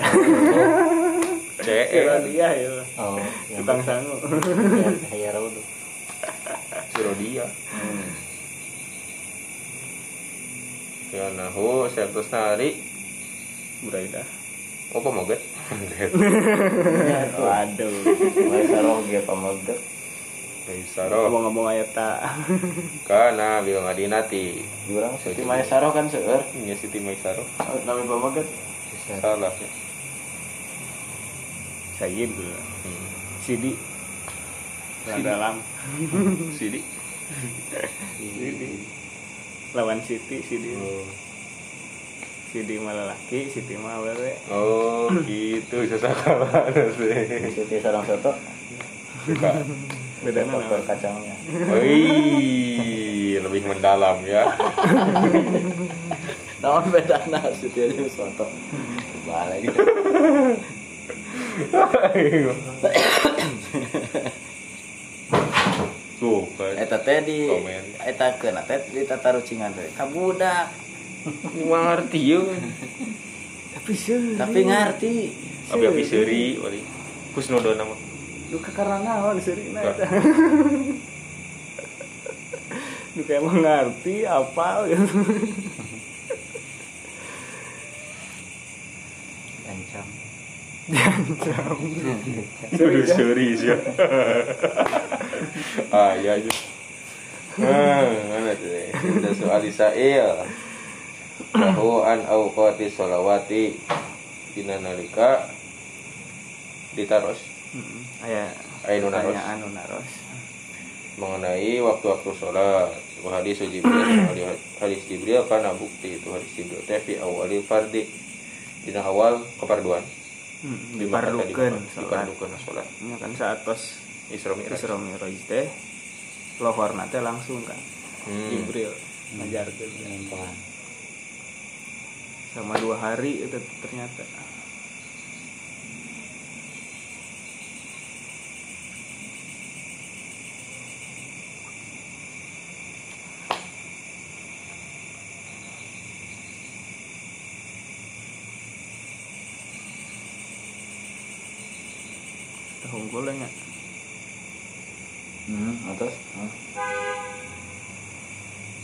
Speaker 3: <laughs>
Speaker 2: Suruh dia.
Speaker 3: CR
Speaker 2: Suruh dia ya.
Speaker 4: oh yang
Speaker 2: Tukang sangu.
Speaker 4: yang cahaya raudu
Speaker 3: Ciro dia
Speaker 1: Hmm.
Speaker 3: ya nahu sertus nari
Speaker 2: Buraidah.
Speaker 3: oh pemoget <laughs>
Speaker 2: Waduh.
Speaker 1: Mulai sarong dia pamaget.
Speaker 3: Maisaro
Speaker 2: Ngomong-ngomong ayat tak.
Speaker 3: kana bil madinati
Speaker 1: Jurang Siti Maesaro kan seueur.
Speaker 3: nya Siti Maisaro
Speaker 1: Nami pamaget.
Speaker 3: salah ya
Speaker 2: Sayyid dulu.
Speaker 3: hmm.
Speaker 2: Sidi. Dalam. <laughs>
Speaker 3: Sidi
Speaker 2: Sidi. Lawan Siti, Sidi.
Speaker 3: oh.
Speaker 2: Sidi malah laki, Siti mah awewe.
Speaker 3: oh <clears throat> gitu sesakalah sih
Speaker 1: Siti sarang soto.
Speaker 3: suka
Speaker 2: Beda
Speaker 1: Faktor kacangnya.
Speaker 3: Wih, lebih mendalam ya. <laughs>
Speaker 1: Naon bedana Siti aja soto. Balik. <laughs>
Speaker 3: Tuh.
Speaker 1: Eta teh di eta keuna teh di tata rucingan teh. Ka budak.
Speaker 3: ngerti yuk.
Speaker 2: Tapi sih.
Speaker 1: Tapi ngarti.
Speaker 3: Abi abi seuri, wali. Kusnodo nama.
Speaker 2: Duka karena naon nah
Speaker 3: Duka.
Speaker 2: eta. <laughs> Duka emang ngerti apa gitu. <laughs>
Speaker 3: Aduh, seuri sih. ah, ya aja. Ah, mana tuh? deh? Kita soal Isail. Tahu an awqati sholawati dina nalika ditaros
Speaker 2: Aya
Speaker 3: Ainu naros
Speaker 2: pertanyaan nu naros.
Speaker 3: mengenai waktu-waktu sholat Wa hadis Jibril <coughs> hadis- Jibril karena bukti itu hadis Jibril fi awalil fardi dina awal keparduan
Speaker 2: Hmm,
Speaker 3: Bima kata
Speaker 2: dipardukeun
Speaker 3: di-
Speaker 2: salat.
Speaker 3: dipardukeun sholat.
Speaker 2: Nya kan saat tos
Speaker 3: Isra Mi'raj.
Speaker 2: Isra Mi'raj teh lohorna teh langsung kan?
Speaker 3: Hmm.
Speaker 2: Jibril. Ngajarkeun
Speaker 4: pelan
Speaker 2: sama dua hari itu ternyata Tah unggul nya.
Speaker 1: Hmm, atas. Hmm.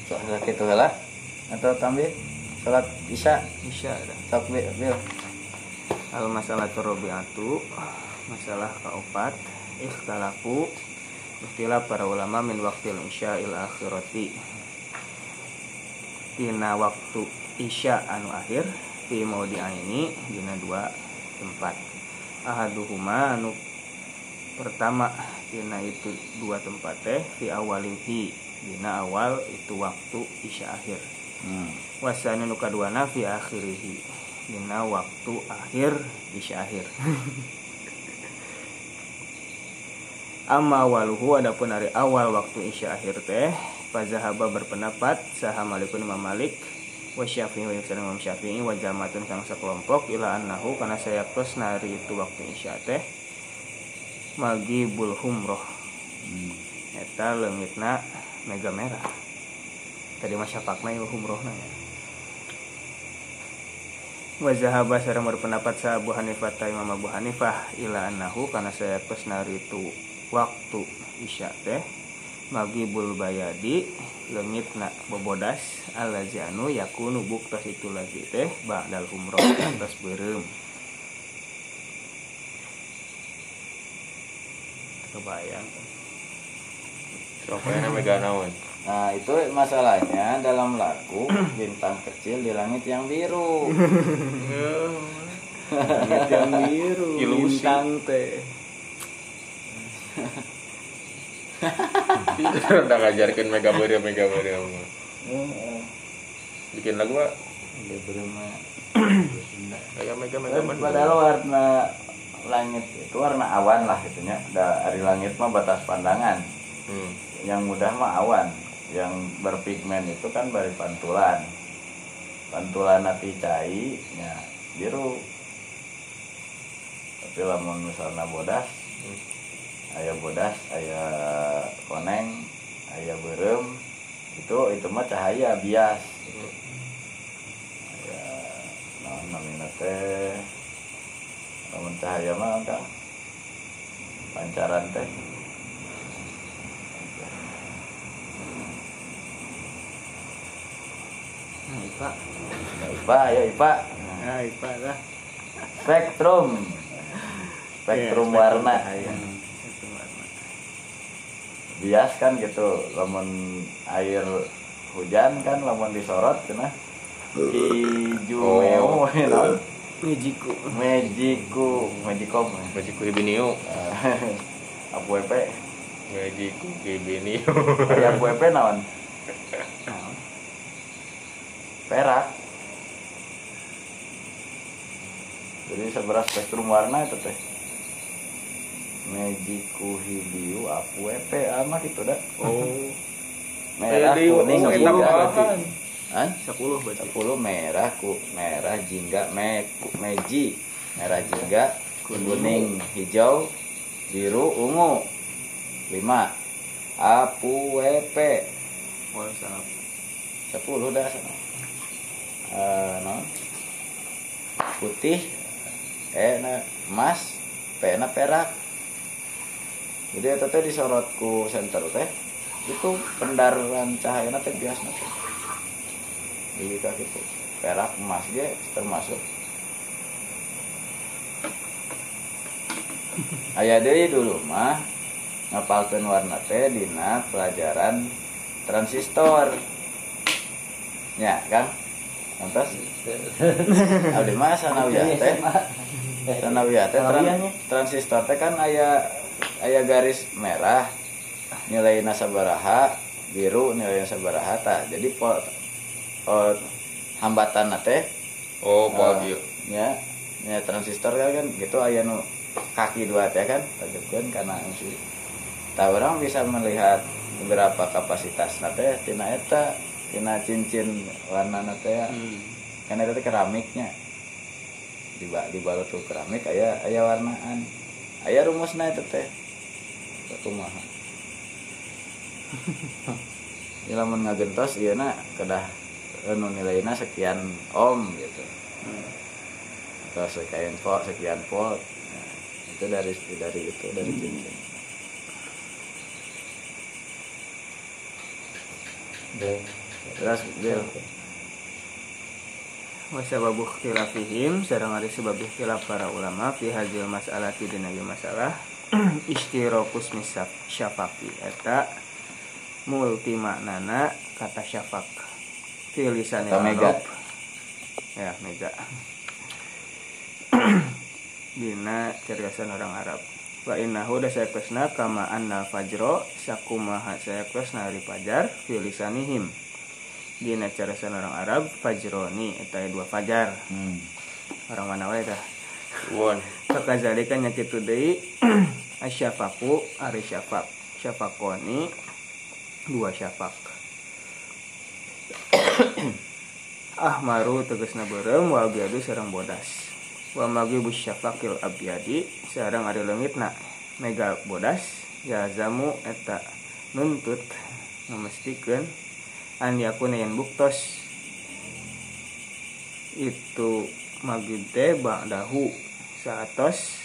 Speaker 1: Soalnya gitu lah. Atau tambah salat isya
Speaker 2: Isya dah.
Speaker 1: takbir bil.
Speaker 2: Al masalah torobiatu masalah keempat ikhtalafu istilah para ulama min waktil isya il akhirati tina waktu isya anu akhir fi maudi ini dina dua tempat ahaduhuma anu pertama tina itu dua tempat teh fi awalihi. Dina awal itu waktu isya akhir.
Speaker 1: Hmm.
Speaker 2: wasani nu kaduana fi akhirihi. Dina waktu akhir isya akhir. <laughs> Amma waluhu adapun hari awal waktu isya akhir teh fazahaba berpendapat saha malikun imam malik wa syafi'i wa yusran imam syafi'i wa jamatun kang sekelompok ila annahu kana saya tos nari itu waktu isya teh magibul humroh.
Speaker 1: Hmm.
Speaker 2: eta leungitna mega merah. Tadi mah syafakna ieu humrohna ya. Wa zahaba sareng berpendapat sa Abu Hanifah ta Imam Abu Hanifah ila annahu kana saya tos nari itu waktu isya teh magibul bayadi leungitna bobodas allazi anu yakunu buktas itu lagi teh ba'dal humroh atas beureum kebayang
Speaker 3: yang mega naon?
Speaker 1: Nah itu masalahnya dalam lagu <clears throat> bintang kecil di langit yang biru.
Speaker 2: langit yang biru <laughs>
Speaker 3: Ilusi.
Speaker 2: bintang teh <laughs>
Speaker 3: udah ngajarkan mega beri mega beri mah. bikin lagu pak
Speaker 1: Dia berumah
Speaker 3: kayak mega mega
Speaker 1: padahal warna langit itu warna awan lah gitunya dari langit mah batas pandangan.
Speaker 3: Hmm.
Speaker 1: yang mudah mah awan. Yang berpigmen itu kan dari pantulan. Pantulan nanti cai ya biru. Tapi lamun misalnya bodas
Speaker 3: Hmm.
Speaker 1: ayah bodas ayah koneng ayah berem itu itu mah cahaya bias.
Speaker 3: Hmm.
Speaker 1: ya nah namanya teh lamun cahaya mah kan pancaran teh.
Speaker 2: Nah ipa.
Speaker 1: Ya, IPA ya IPA.
Speaker 2: Nah ipa lah.
Speaker 1: Spektrum. Spektrum
Speaker 2: Iya,
Speaker 1: warna.
Speaker 2: cahaya. Spektrum warna.
Speaker 1: bias kan gitu lamun air hujan kan lamun disorot cenah. Hiju
Speaker 3: Oh.
Speaker 1: meo you know.
Speaker 2: Mejiku.
Speaker 1: Mejiku. Mejikom
Speaker 3: Magic Ibinio
Speaker 1: apa WP
Speaker 3: Magic Ibinio
Speaker 1: aya WP naon?
Speaker 2: Nah,
Speaker 1: perak. Jadi seberas spektrum warna itu teh. Mejiku hibiu aku WP ama gitu dah.
Speaker 3: Oh. <laughs>
Speaker 1: Merah kuning
Speaker 3: oh,
Speaker 1: jingga
Speaker 3: bahan.
Speaker 1: Hah?
Speaker 2: 10 berarti.
Speaker 1: 10 merah ku merah jingga me, ku- meji. Merah jingga kuning. hijau biru ungu. 5 apu WP
Speaker 2: oh salah
Speaker 1: 10 dah. Sana Eh, non putih E na emas P na perak. Jadi itu teh disorot ku center teh. Itu pendaran cahaya teh biasa teh di kaki itu perak emas ge termasuk. Aya deui dulu mah ngapalkeun warna teh dina pelajaran transistor. Ya kan lantas? <laughs> Abdi mah sanawiyah teh. Sanawiyah teh transistor teh kan aya aya garis merah nilai sabaraha biru nilai sabaraha tah. Jadi po hambatan teh
Speaker 3: oh
Speaker 1: Eh,
Speaker 3: pagi
Speaker 1: ya ya transistor kan kan. Gitu aya nu kaki dua teh kan tajukkeun karena si tak orang bisa melihat berapa kapasitas nate. Tina eta tina cincin warna nate ya.
Speaker 2: Hmm.
Speaker 1: kan teh keramiknya. Di di balut tuh keramik aya aya warnaan. Aya rumusna eta teh. Kumaha <laughs> ya lamun ngagentos ieu na kedah anu nilaina sekian ohm gitu. Atau sekian volt sekian volt. Nah, itu dari dari itu dari cincin terus Bill
Speaker 2: wasababu khilafihim sareng ari sebab khilaf para ulama fi hadzal mas'alati dina ieu masalah. <clears throat> Istirakus misaf syafaqi eta multi maknana kata syafaq fi lisanil
Speaker 1: Kata mega.
Speaker 2: Arab. ya mega. <clears throat> Dina cerdasan orang Arab. Wa innahu da sayakesna kama anna fajro sakumaha sayakesna hari fajar fi lisanihim. Dina cerdasan orang Arab fajroni eta dua fajar.
Speaker 1: Hmm.
Speaker 2: orang mana wae tah
Speaker 3: Won.
Speaker 2: Fakazalika nyakitu deui <clears throat> asyafaku ari syafak. Syafakoni dua syafak ahmaru tegasna beureum wa abyadu sareng bodas. Wa maghibu syafakil abyadi sareng ari leungitna. Mega bodas ya zamu eta nuntut ngamestikeun an yakuna yang buktos. Itu maghrib teh ba'dahu saatos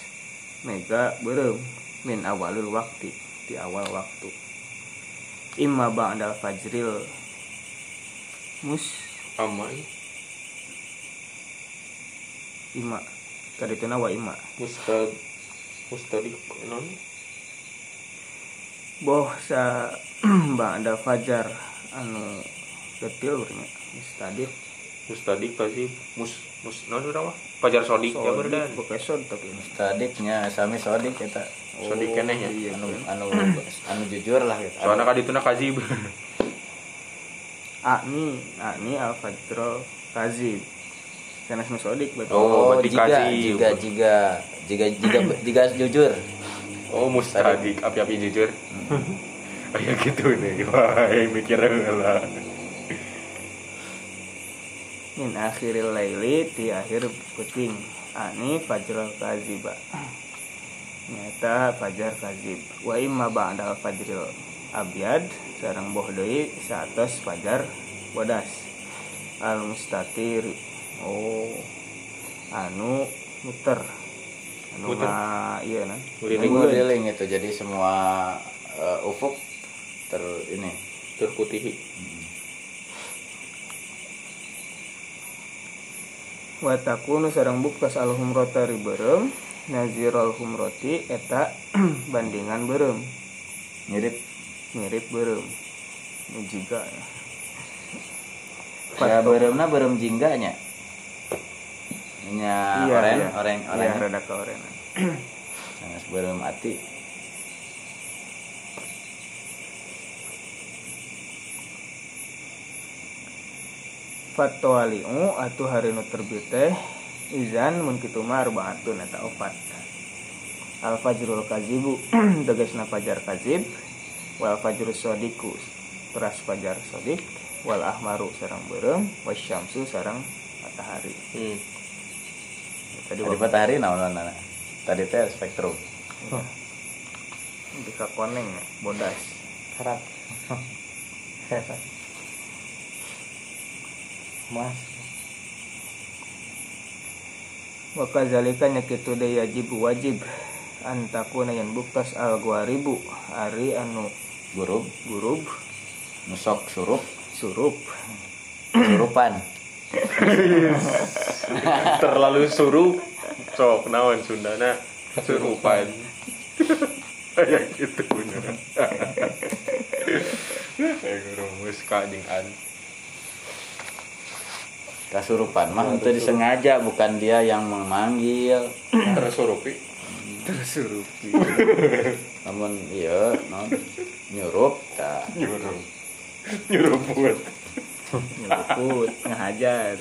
Speaker 2: mega beureum min awalul waktu di awal waktu. Imma ba'dal fajril mus
Speaker 3: amai
Speaker 2: ima. Kadituna wa ima.
Speaker 3: Mustad mustadik non
Speaker 2: boh sa <clears throat> ba'da fajar anu detil urang mustadid
Speaker 3: mustadik pasti mus mus non udah mah pajar sodik ya
Speaker 2: Sodik,
Speaker 3: berdan.
Speaker 2: pakai sod tapi ini.
Speaker 1: Tadiknya sami sodik kita.
Speaker 3: Sodik keneh ya.
Speaker 2: Iya,
Speaker 1: anu anu anu jujur lah gitu.
Speaker 3: soalnya kadi itu kazib <laughs>
Speaker 2: Ani, Ani al fajro kazib. Karena nu sodik betul.
Speaker 3: Oh, berarti
Speaker 1: jika,
Speaker 3: kasih.
Speaker 1: jika, jika, jika, jika, jika jujur.
Speaker 3: oh mustadik api-api jujur <laughs> kayak gitu nih wah mikir lah
Speaker 2: Min akhiril laili ti akhir kucing. Ani fajrul kaziba. Nyata fajar kazib. Wa imma ba'da fajril abyad sareng boh deui saatos fajar bodas. Al mustatiri. Oh. Anu muter. Anu
Speaker 3: Muter.
Speaker 2: nga iya nah.
Speaker 3: Keliling.
Speaker 1: Keliling itu jadi semua eh, ufuk ter ini
Speaker 3: terputihi
Speaker 2: wa takunu sareng buktas al humrata riberem nazirul humroti eta <clears throat> bandingan berem
Speaker 1: mirip
Speaker 2: mirip berem. Ini juga ya.
Speaker 1: ya beremna berem jingganya. Nya
Speaker 2: Iya,
Speaker 1: oren
Speaker 2: iya.
Speaker 1: oren
Speaker 2: Iya,
Speaker 1: oren
Speaker 2: rada keorenan
Speaker 1: sangat berem ati
Speaker 2: fatwaliu atuh hari nu terbit teh izan mun kitu mah arbaatun eta opat. Al fajrul kazibu <clears throat> tegasna fajar kazib wal fajrul sodiku teras fajar sodik wal ahmaru sarang berem. Wasyamsu sarang matahari.
Speaker 3: Hmm.
Speaker 2: tadi
Speaker 1: tadi matahari naon nana tadi teh spektrum.
Speaker 2: Di koneng ya, bodas
Speaker 4: harap. Hebat mas.
Speaker 2: Wa kadzalika nyakitu deui wajib. Wajib antakuna yang buktas al ribu. Ari anu
Speaker 1: gurub.
Speaker 2: Gurub.
Speaker 1: Nusok surup.
Speaker 2: Surup.
Speaker 1: Surupan. <laughs>
Speaker 3: Terlalu suruh sok naon Sundana? Surupan. Kayak gitu bener kayak rumus kak jeung an.
Speaker 1: Kasurupan mah itu disengaja bukan dia yang memanggil.
Speaker 3: Tersurupi
Speaker 2: tersurupi <laughs>
Speaker 1: namun iya non. Nyurup tak
Speaker 3: nyuruh nyuruh buat.
Speaker 2: Nyuruput ngahajar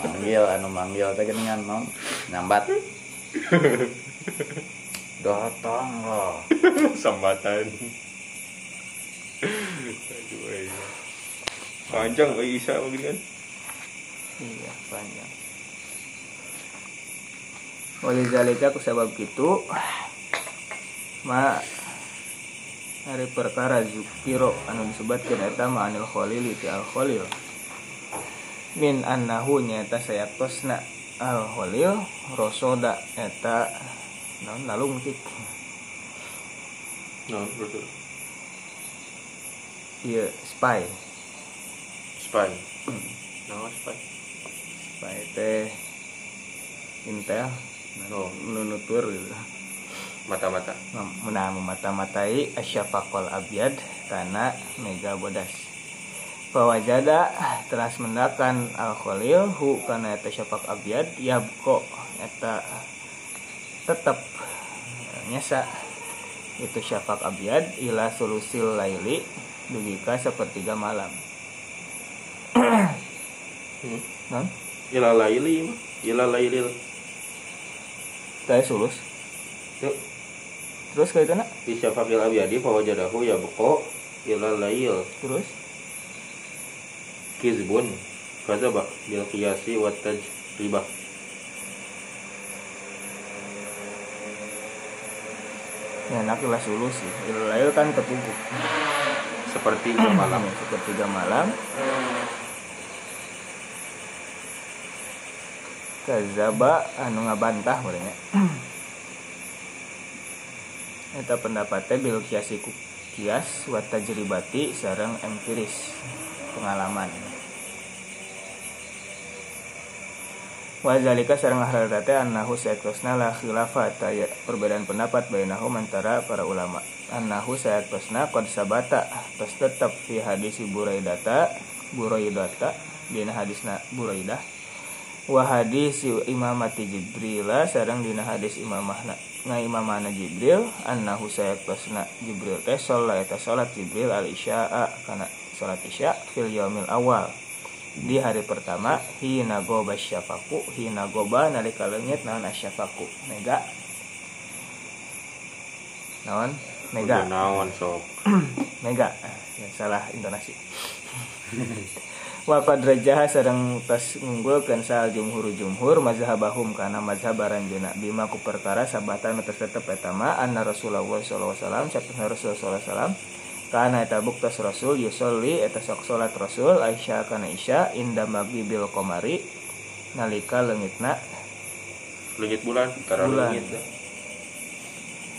Speaker 1: manggil anu manggil teh geuningan non. Nyambat. Datang loh
Speaker 3: sambatan. Aduh ay. panjang ay isa begini kan?
Speaker 2: Iya panjang Walizalika kusabab gitu ma hari perkara zukiro anu disebutkan eta ma anil khalil ti al khalil min annahu nyata sayatosna al khalil rosoda eta naon nalung tik
Speaker 3: no betul
Speaker 2: iya spy.
Speaker 3: Spy. No spy?
Speaker 2: Spy teh intel
Speaker 3: Oh.
Speaker 2: nunutur gitu
Speaker 3: mata-mata.
Speaker 2: Menang mata-matai asyafaqal abyad karena mega bodas. Fawajada teras mendakan al khalil hu kana eta syafaq abyad yabko eta tetap nyasa itu syafaq abyad ila solusil laili dugi ka sepertiga malam.
Speaker 3: Hmm.
Speaker 2: non
Speaker 3: ila laili ila lailil
Speaker 2: kayak sulus.
Speaker 3: Yuk.
Speaker 2: Terus kayak itu nak?
Speaker 3: Bisa fakil abiyadi fawajadahu ya buko ila lail
Speaker 2: terus?
Speaker 3: Kizbun. Kadzaba bil qiyasi wa tajribah.
Speaker 2: Ya nak ilah sulus sih. Ilah kan ketubuh
Speaker 3: seperti malam.
Speaker 2: Ya, sepertiga malam Kazaba anu ngabantah mereka <clears throat> Eta pendapatnya bil kiasi ku kias wa tajribati sareng empiris. Pengalaman. Wa zalika sareng hal teh annahu sayatosna la khilafat aya perbedaan pendapat bainahum antara para ulama. Annahu sayatosna qad sabata tos tetap fi hadis buraidata buraidata dina hadisna Buraidah wa hadis imamati Jibril sareng dina hadis imamahna nga imamana Jibril annahu sayaktasna Jibril teh sholat eta sholat Jibril al isya'a kana sholat isya fil yaumil awal. Di hari pertama hina goba syafaku hina goba nalika leungit naon asyafaku? Mega. Naon? Mega.
Speaker 3: Naon sok.
Speaker 2: Mega. Ya, salah intonasi <laughs> Wakad rajah sareng tas ngunggulkeun sal jumhur jumhur mazhabahum kana mazhab aranjeuna bima ku perkara sabatan atas tetep eta ma anna Rasulullah sallallahu alaihi wasallam satuna Rasul sallallahu alaihi wasallam kana eta buktas Rasul yusolli eta sok salat Rasul Aisyah kana Isya inda magribil qamari nalika leungitna
Speaker 3: Legit bulan Karena legit dah.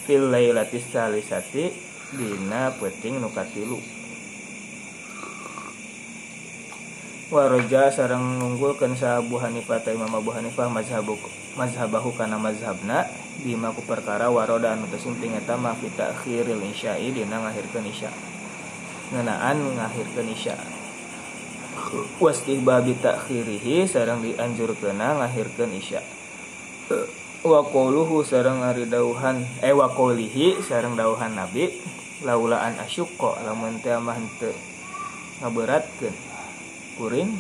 Speaker 2: fil lailatis salisati dina peuting nu katilu Waroja sareng ngunggulkeun sa Abu Hanifah ta Imam Abu Hanifah mazhabu mazhabahu kana mazhabna bima ku perkara waroda anu teu sunting eta ma fi ta'khiril isya'i dina ngahirkeun isya. Ngeunaan ngahirkeun isya. Wastihbabi ta'khirihi sareng dianjurkeunna ngahirkeun isya. wa sareng ari dauhan eh wa sareng dauhan nabi laula an asyqa lamun teu mah henteu kuring.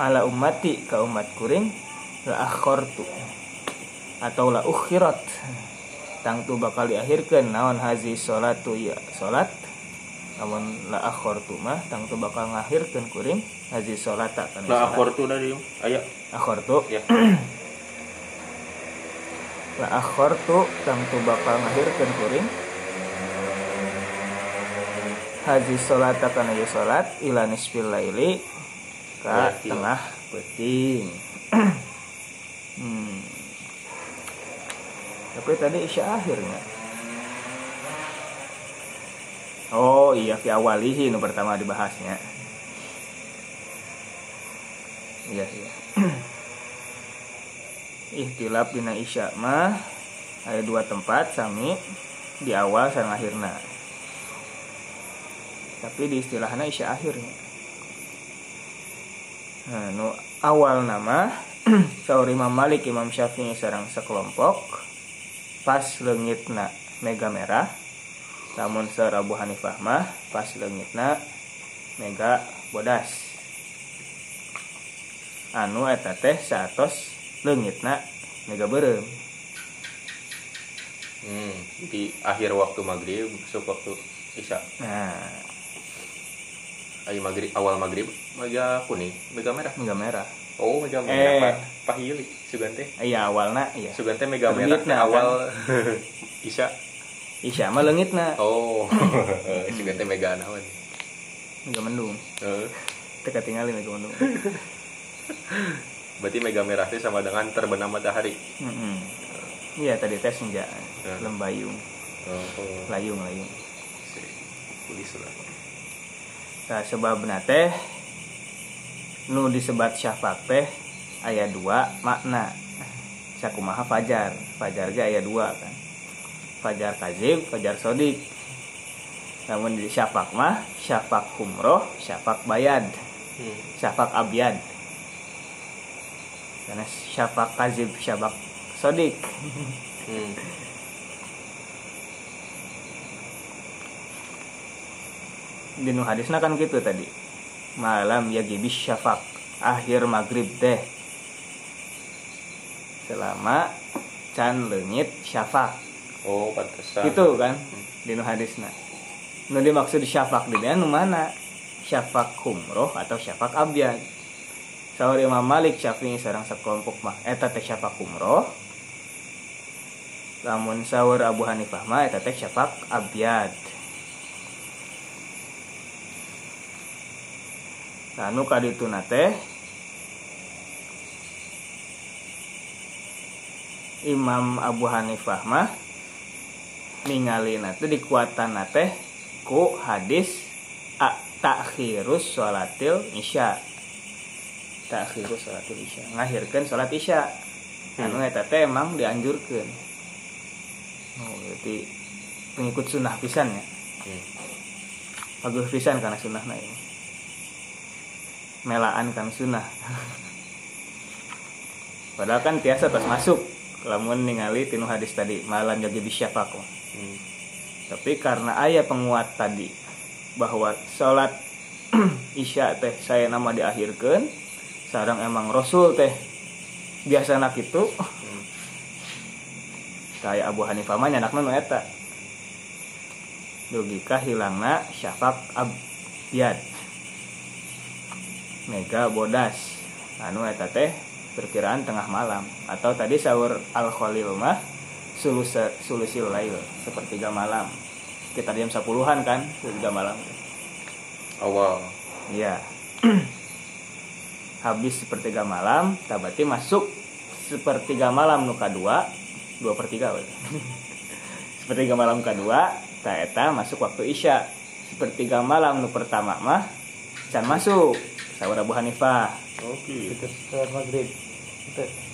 Speaker 2: Ala ummati ka umat kuring. La akhartu. Atau la ukhirat. Tangtu bakal diakhirkeun naon hazi salatu ya salat. Namun la akhartu mah tangtu bakal ngahirkeun kuring. Hazi salata salat.
Speaker 3: akor tuh dari Aya.
Speaker 2: Akhartu.
Speaker 3: Ya. <clears throat>
Speaker 2: La akhartu tangtu bakal ngahirkeun kuring haji salat kana ieu salat ila nisfil laili ka
Speaker 3: Berarti.
Speaker 2: tengah peuting <clears throat> hmm. tapi tadi isya akhirnya. Oh iya fi awalihi nu pertama dibahasnya. Iya iya. <clears throat> Ihtilaf dina isya mah ada dua tempat sami di awal sareng akhirna tapi di istilahnya isya akhirnya. Nah nu awal nama <clears throat> saur Imam Malik Imam Syafi'i sareng sekelompok pas leungitna mega merah namun saur Abu Hanifah mah pas leungitna mega bodas. Anu eta teh leungitna mega beureum
Speaker 3: hmm, Di akhir waktu maghrib Masuk waktu Isya.
Speaker 2: Nah
Speaker 3: Ayo maghrib Awal maghrib Mega kuning Mega merah.
Speaker 2: Mega merah.
Speaker 3: Oh mega
Speaker 2: Eh.
Speaker 3: merah Pak Pahili Sugante.
Speaker 2: Iya awalna iya.
Speaker 3: Sugante mega merah. teh awal <laughs> Isya.
Speaker 2: Isya mah leungitna
Speaker 3: Oh. <laughs> Sugante mega naon
Speaker 2: mega mendung.
Speaker 3: Eh,
Speaker 2: teka tinggalin mega mendung. <laughs>
Speaker 3: Berarti mega merah itu sama dengan terbenam matahari.
Speaker 2: Iya tadi tes senja
Speaker 3: Ya.
Speaker 2: lembayung.
Speaker 3: Oh, oh.
Speaker 2: layung layung.
Speaker 3: Tulis lah
Speaker 2: nah sebab teh nu disebat syafaq teh ayat 2 makna. Sakumaha fajar? Fajar ge ayat 2 kan. Fajar kazib fajar sodik. Namun di syafaq mah syafaq humroh syafaq bayad
Speaker 3: hmm.
Speaker 2: syafaq abyad. Karena syafaq kazib syafaq sodik.
Speaker 3: Hmm.
Speaker 2: Di nu hadisna kan gitu tadi. Malam ya gibis syafaq akhir maghrib teh. Selama can leungit syafaq
Speaker 3: Oh pantesan.
Speaker 2: Gitu kan di nu hadisna. Nu dimaksud syafaq di nu mana? Syafaq humroh atau syafaq abyad Sahur Imam Malik Syafi'i sareng sekelompok mah eta teh syafaq humroh. Lamun sahur Abu Hanifah mah eta teh syafaq abyad Nah, nu kadituna teh. Imam Abu Hanifah mah ningali teh dikuatan teh ku hadis a takhirus sholatil isya. Takhirus sholatil isya. Ngahirkeun salat isya. Anu eta teh emang dianjurkeun. Oh berarti pengikut sunnah pisan ya?
Speaker 3: Hmm.
Speaker 2: bagus pisan karena sunnahna ini melaan kan sunnah padahal kan tiasa pas masuk lamun ningali tinu hadis tadi malam jadi bisyafaq
Speaker 3: Hmm.
Speaker 2: tapi karena ayah penguat tadi bahwa sholat <clears throat> isya teh saya nama diakhirkan sarang emang rasul teh biasa nak itu <laughs> kayak Abu Hanifah mah nyanakna nu eta. Logika hilangna syafaq abyad mega bodas. Anu eta teh perkiraan tengah malam. Atau tadi sahur al khalil mah sulus sulusil lail sepertiga malam. Kita jam 10-an kan sepertiga malam.
Speaker 3: Awal.
Speaker 2: Iya. <clears throat> Habis sepertiga malam tabati masuk sepertiga malam nuka dua dua per tiga <laughs> sepertiga malam kedua ta eta masuk waktu isya. Sepertiga malam nu pertama mah can masuk sahur Abu Hanifah.
Speaker 3: Oke.
Speaker 4: Itu sholat maghrib.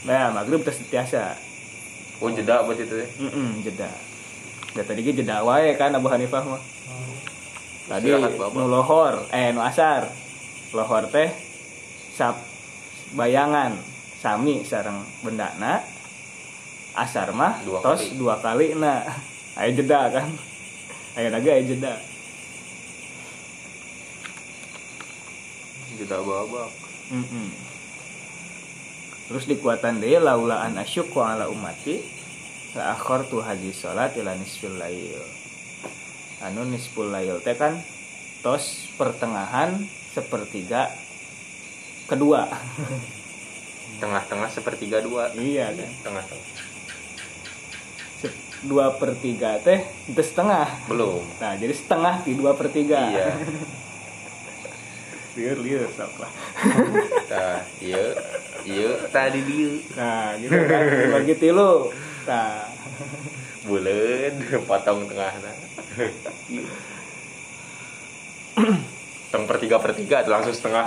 Speaker 2: Nah maghrib terus biasa
Speaker 3: oh jeda buat itu ya?
Speaker 2: Mm jeda. Dan tadi ge jeda wae kan Abu Hanifah mah. Tadi
Speaker 3: Istirahat, Bapak.
Speaker 2: nu lohor eh nu asar. Lohor teh sap bayangan sami sareng bendana. Asar mah
Speaker 3: Dua
Speaker 2: tos
Speaker 3: kali.
Speaker 2: dua kali na. Aya jeda kan. Aya naga aya jeda
Speaker 3: jeda babak
Speaker 2: Mm-mm. terus dikuatan deh laula an asyuk ala umati la tu haji salat ila nisfil lail. Anu nisful lail teh kan tos pertengahan sepertiga kedua. <laughs>
Speaker 3: Tengah-tengah sepertiga dua.
Speaker 2: Iya kan?
Speaker 3: tengah-tengah.
Speaker 2: Dua per tiga teh itu setengah
Speaker 3: belum.
Speaker 2: Nah jadi setengah di dua per tiga.
Speaker 3: Iya <laughs>
Speaker 2: liur liur sok lah <laughs>
Speaker 3: nah iya iya tadi dia.
Speaker 2: Nah gitu kan. Bagi tilu nah. <laughs>
Speaker 3: Bulan potong tengah teng per tiga per tiga tuh langsung setengah.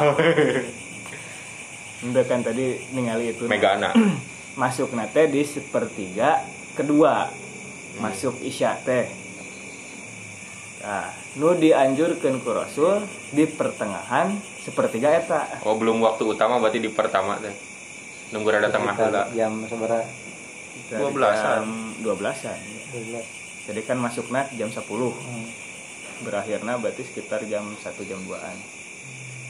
Speaker 2: Udah kan tadi ningali itu.
Speaker 3: Mega anak. <clears throat>
Speaker 2: Masuk nate di sepertiga kedua. Masuk isya teh nah nu dianjurkan ku rasul di pertengahan sepertiga eta.
Speaker 3: Oh belum waktu utama berarti di pertama teh. Nunggu rada tengah lah
Speaker 4: jam seberapa?
Speaker 2: Dari
Speaker 3: 12-an.
Speaker 2: jam 12-an
Speaker 4: belas.
Speaker 2: Jadi kan masuknya jam 10
Speaker 4: hmm.
Speaker 2: berakhirnya berarti sekitar jam 1 jam 2an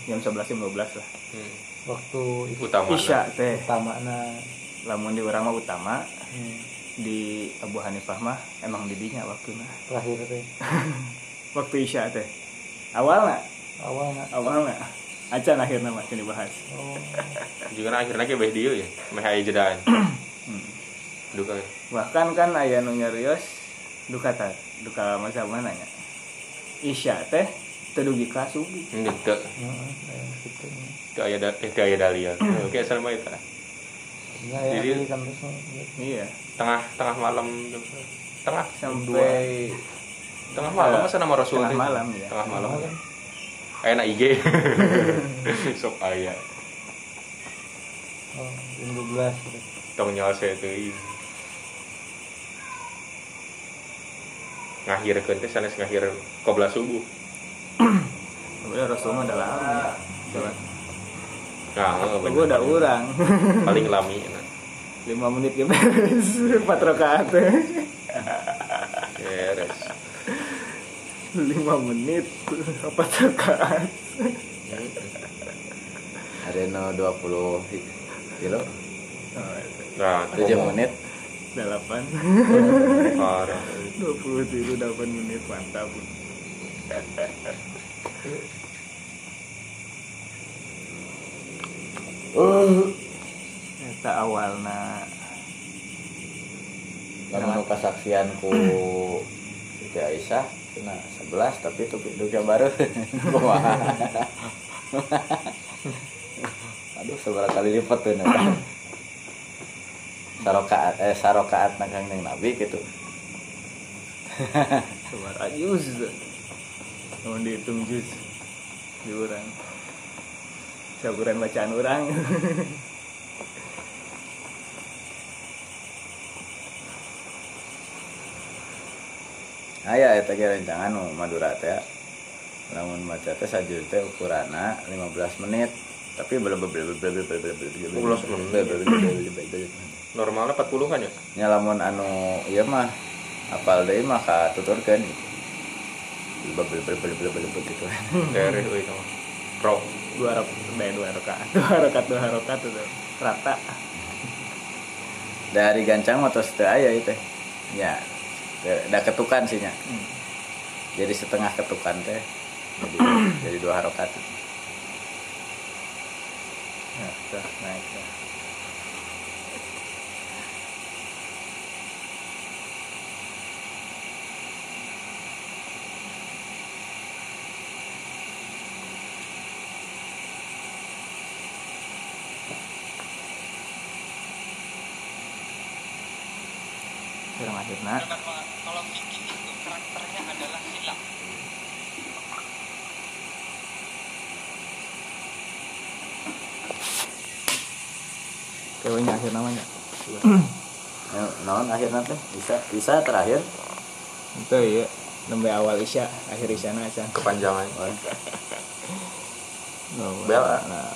Speaker 2: jam 11 jam 12 lah.
Speaker 3: Hmm.
Speaker 4: waktu itu
Speaker 3: utama.
Speaker 2: Isya teh.
Speaker 4: Utama na
Speaker 2: lamun di orang mah utama
Speaker 4: hmm.
Speaker 2: di Abu Hanifah mah emang didinya waktunya
Speaker 4: terakhir teh <laughs>
Speaker 2: waktu isya teh. Awalnya
Speaker 4: awalnya
Speaker 2: awalnya acan akhirnya masih dibahas.
Speaker 4: Oh.
Speaker 3: Juga akhirnya kayak dia ya meh aya jedaan.
Speaker 2: Hmm.
Speaker 3: duka ya.
Speaker 2: bahkan kan ayah nu nyarios duka ta duka masa mana nya isya teh tedugi ka subuh
Speaker 3: ini teu
Speaker 4: heeh kayak gitu
Speaker 3: teu aya da- eh teu aya dalia oke asal mah eta
Speaker 4: ya ya
Speaker 3: Jadi-
Speaker 4: jadi kan
Speaker 2: iya.
Speaker 3: Tengah tengah malam tengah dua
Speaker 2: sampai
Speaker 3: tengah malam masa nama rasul
Speaker 2: tengah
Speaker 3: teh?
Speaker 2: malam ya
Speaker 3: tengah malam. Aya na IG sok aya.
Speaker 4: Oh jam 12 gitu.
Speaker 3: tong nyawa saya teuing ngahirkeun teh sanes ngahir qobla subuh. <coughs>
Speaker 2: Udah Rasul mah udah lama. Ya Sholat.
Speaker 3: nah bener.
Speaker 2: udah urang. <laughs>
Speaker 3: Paling lami. Nah.
Speaker 2: lima menit ya beres <laughs> empat rakaat. Teh
Speaker 3: beres
Speaker 2: lima menit. Empat rakaat
Speaker 1: ada no 20 kilo?
Speaker 3: Nah
Speaker 1: 7 menit.
Speaker 2: Delapan.
Speaker 3: Parah.
Speaker 2: Dua puluh tiga delapan menit. Mantap. Eta awalna.
Speaker 1: Lamun kasaksian ku Siti Aisyah kena 11 tapi itu duka baru. <laughs> Aduh seberapa kali lipat tuh nah. sarokaat eh sarokaat nakang neng nabi gitu. <laughs>
Speaker 2: Sebar ajus Mau dihitung jus. Di orang bacaan orang <laughs>
Speaker 1: aya eta ge rencangan nu Madura teh lamun maca teh sajur teh ukurana 15 menit tapi belum belum belum belum belum belum
Speaker 3: normalnya 40 kan ya
Speaker 1: nyalamun anu iya mah apal deui mah ka tuturkeun belum belum belum belum belum belum gitu
Speaker 3: dari euy sama pro
Speaker 2: dua rokat dua rokat dua rokat dua rokat itu rata
Speaker 1: dari gancang motor teu aya itu ya da ketukan sih nya jadi setengah ketukan teh jadi, <clears throat> jadi dua harokat.
Speaker 2: Ya sudah naik ya. Akhirnya
Speaker 5: kalau Vicky itu karakternya adalah hilang
Speaker 2: kayaknya akhir namanya?
Speaker 1: Ya, naon akhirnya teh bisa bisa terakhir?
Speaker 2: Itu ya nembe awal isya akhir isya. Na acan
Speaker 3: kepanjangan.
Speaker 1: Oh, <laughs>
Speaker 2: Oh,
Speaker 3: Bel,
Speaker 2: nah,